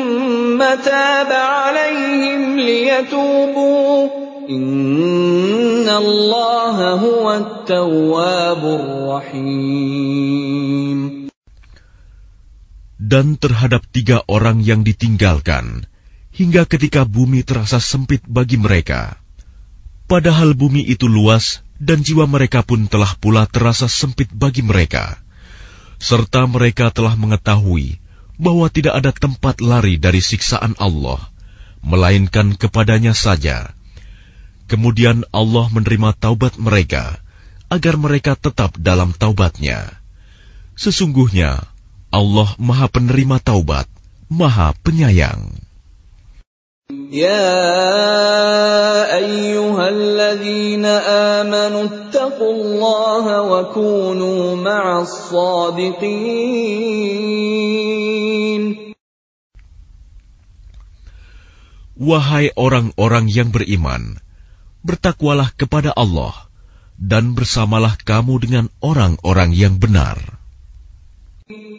D: تاب عليهم ليتوبوا إن الله هو التواب
A: الرحيم Dan terhadap tiga orang yang ditinggalkan, hingga ketika bumi terasa sempit bagi mereka. Padahal bumi itu luas dan jiwa mereka pun telah pula terasa sempit bagi mereka. Serta mereka telah mengetahui bahwa tidak ada tempat lari dari siksaan Allah, melainkan kepadanya saja. Kemudian Allah menerima taubat mereka, agar mereka tetap dalam taubatnya. Sesungguhnya, Allah maha penerima taubat, maha penyayang. Wahai orang-orang yang beriman, bertakwalah kepada Allah dan bersamalah kamu dengan orang-orang yang benar.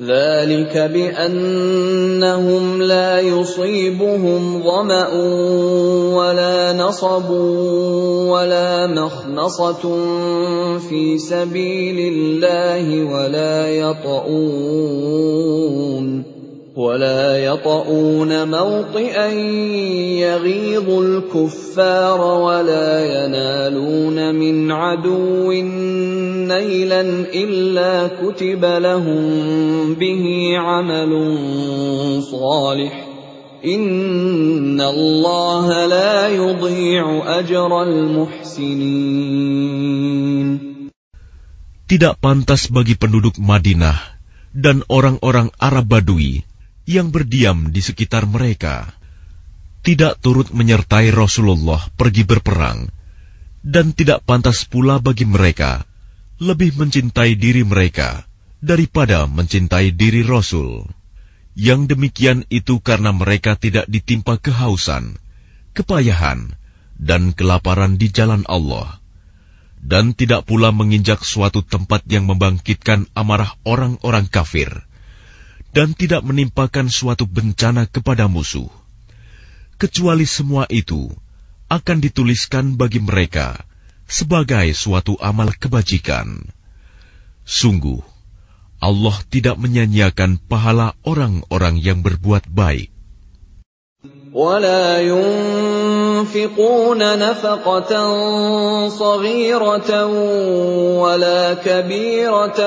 D: ذلك بانهم لا يصيبهم ظما ولا نصب ولا مخنصه في سبيل الله ولا يطؤون ولا يطؤون موطئا يغيظ الكفار ولا ينالون من عدو نيلا الا كتب لهم به عمل صالح ان الله لا يضيع اجر المحسنين
A: Tidak pantas bagi penduduk Madinah dan orang-orang Arab Badui yang berdiam di sekitar mereka tidak turut menyertai Rasulullah pergi berperang dan tidak pantas pula bagi mereka lebih mencintai diri mereka daripada mencintai diri Rasul. Yang demikian itu karena mereka tidak ditimpa kehausan, kepayahan, dan kelaparan di jalan Allah, dan tidak pula menginjak suatu tempat yang membangkitkan amarah orang-orang kafir dan tidak menimpakan suatu bencana kepada musuh, kecuali semua itu akan dituliskan bagi mereka sebagai suatu amal kebajikan. Sungguh, Allah tidak menyanyiakan pahala orang-orang yang berbuat baik.
D: Walayum. ينفقون نفقة صغيرة ولا كبيرة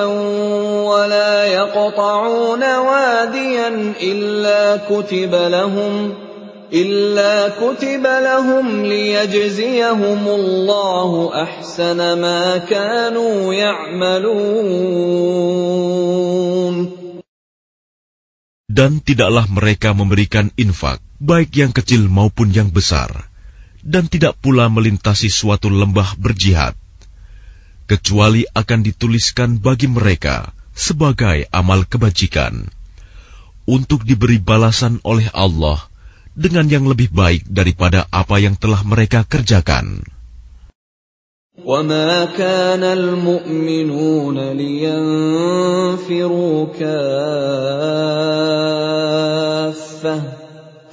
D: ولا يقطعون واديا إلا كتب لهم إلا كتب لهم ليجزيهم الله أحسن ما كانوا
A: يعملون Dan tidaklah mereka memberikan infak, baik yang kecil maupun yang besar, dan tidak pula melintasi suatu lembah berjihad, kecuali akan dituliskan bagi mereka sebagai amal kebajikan untuk diberi balasan oleh Allah dengan yang lebih baik daripada apa yang telah mereka kerjakan.
D: وَمَا كَانَ الْمُؤْمِنُونَ لِيَنْفِرُوا كَافَّةً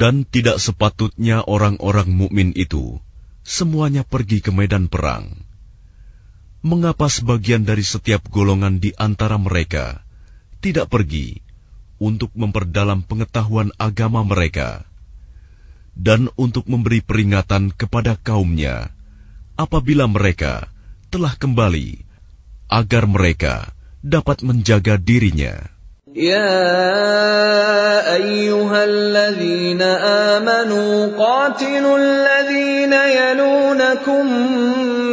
A: dan tidak sepatutnya orang-orang mukmin itu semuanya pergi ke medan perang. Mengapa sebagian dari setiap golongan di antara mereka tidak pergi untuk memperdalam pengetahuan agama mereka dan untuk memberi peringatan kepada kaumnya apabila mereka telah kembali agar mereka dapat menjaga dirinya? يا ايها الذين امنوا قاتلوا الذين يلونكم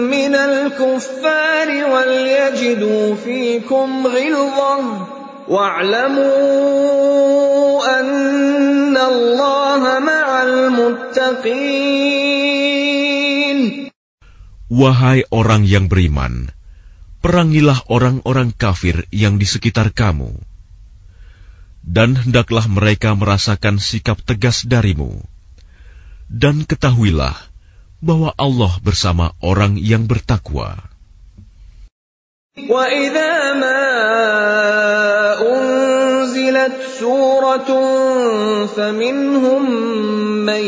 A: من الكفار وليجدوا فيكم غلظه واعلموا ان الله مع المتقين وهاي orang yang beriman, perangilah orang-orang kafir yang di sekitar kamu. dan hendaklah mereka merasakan sikap tegas darimu. Dan ketahuilah bahwa Allah bersama orang yang bertakwa. وَإِذَا مَا أُنْزِلَتْ سُورَةٌ فَمِنْهُمْ مَنْ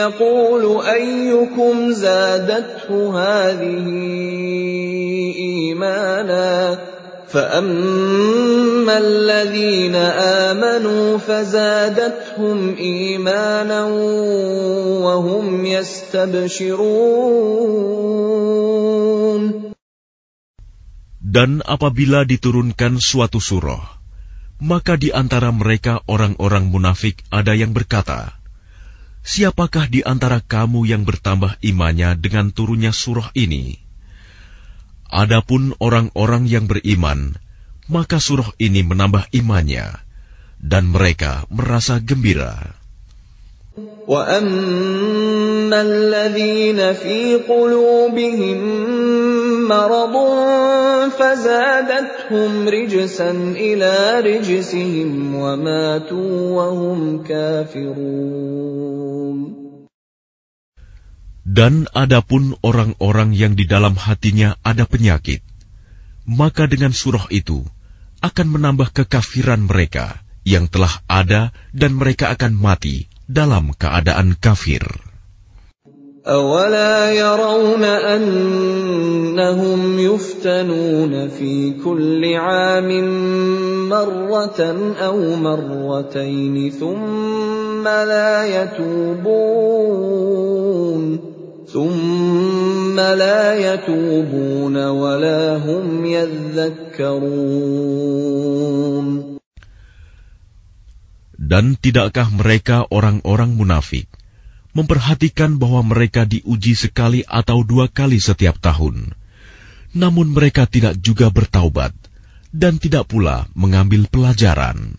A: يَقُولُ أَيُّكُمْ زَادَتْهُ هَذِهِ إِيمَانًا فأما الذين آمنوا فزادتهم إيمانا وهم يستبشرون Dan apabila diturunkan suatu surah, maka di antara mereka orang-orang munafik ada yang berkata, Siapakah di antara kamu yang bertambah imannya dengan turunnya surah ini?' Adapun orang-orang yang beriman, maka surah ini menambah imannya, dan mereka merasa gembira.
D: وَأَمَّا الَّذِينَ فِي قُلُوبِهِم مَّرَضٌ فَزَادَتْهُمْ رِجْسًا إِلَى رِجْسِهِمْ وَمَاتُوا وَهُمْ كَافِرُونَ
A: dan adapun orang-orang yang di dalam hatinya ada penyakit, maka dengan surah itu akan menambah kekafiran mereka yang telah ada dan mereka akan mati dalam keadaan kafir. أَوَلَا
D: يَرَوْنَ أَنَّهُمْ يُفْتَنُونَ فِي كُلِّ عَامٍ مَرَّةً أَوْ مَرَّتَيْنِ ثُمَّ لَا يَتُوبُونَ ثم لا يتوبون ولا هم يذكرون
A: Dan tidakkah mereka orang-orang munafik memperhatikan bahwa mereka diuji sekali atau dua kali setiap tahun, namun mereka tidak juga bertaubat dan tidak pula mengambil pelajaran.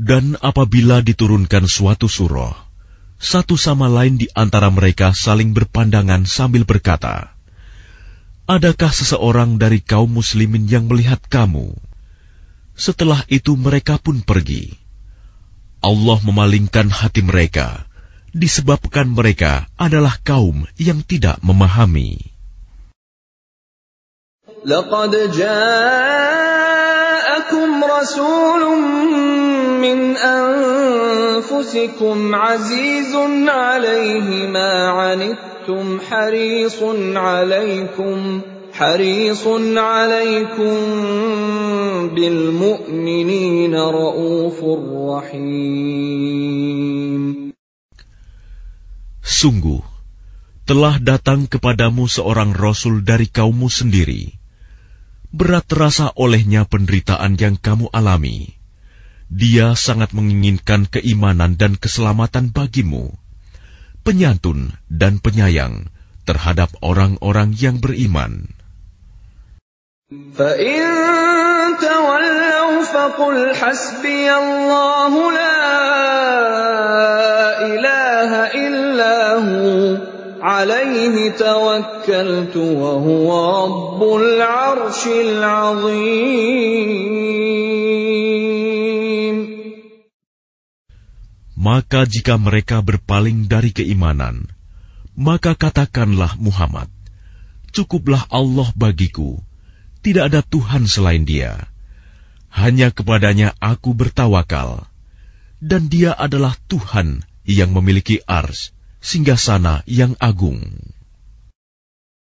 A: Dan apabila diturunkan suatu surah, satu sama lain di antara mereka saling berpandangan sambil berkata, Adakah seseorang dari kaum muslimin yang melihat kamu? Setelah itu mereka pun pergi. Allah memalingkan hati mereka, disebabkan mereka adalah kaum yang tidak memahami. رَسُولٌ مِّنْ أَنفُسِكُمْ عَزِيزٌ عَلَيْهِ مَا عَنِتُّمْ حَرِيصٌ عَلَيْكُمْ حريص عليكم بالمؤمنين رؤوف رحيم Sungguh, telah datang kepadamu seorang Rasul dari kaummu sendiri, berat terasa olehnya penderitaan yang kamu alami. Dia sangat menginginkan keimanan dan keselamatan bagimu, penyantun dan penyayang terhadap orang-orang yang beriman. عليه توكلت وهو رب العرش العظيم Maka jika mereka berpaling dari keimanan, maka katakanlah Muhammad, Cukuplah Allah bagiku, tidak ada Tuhan selain dia. Hanya kepadanya aku bertawakal, dan dia adalah Tuhan yang memiliki ars, singgasana yang agung.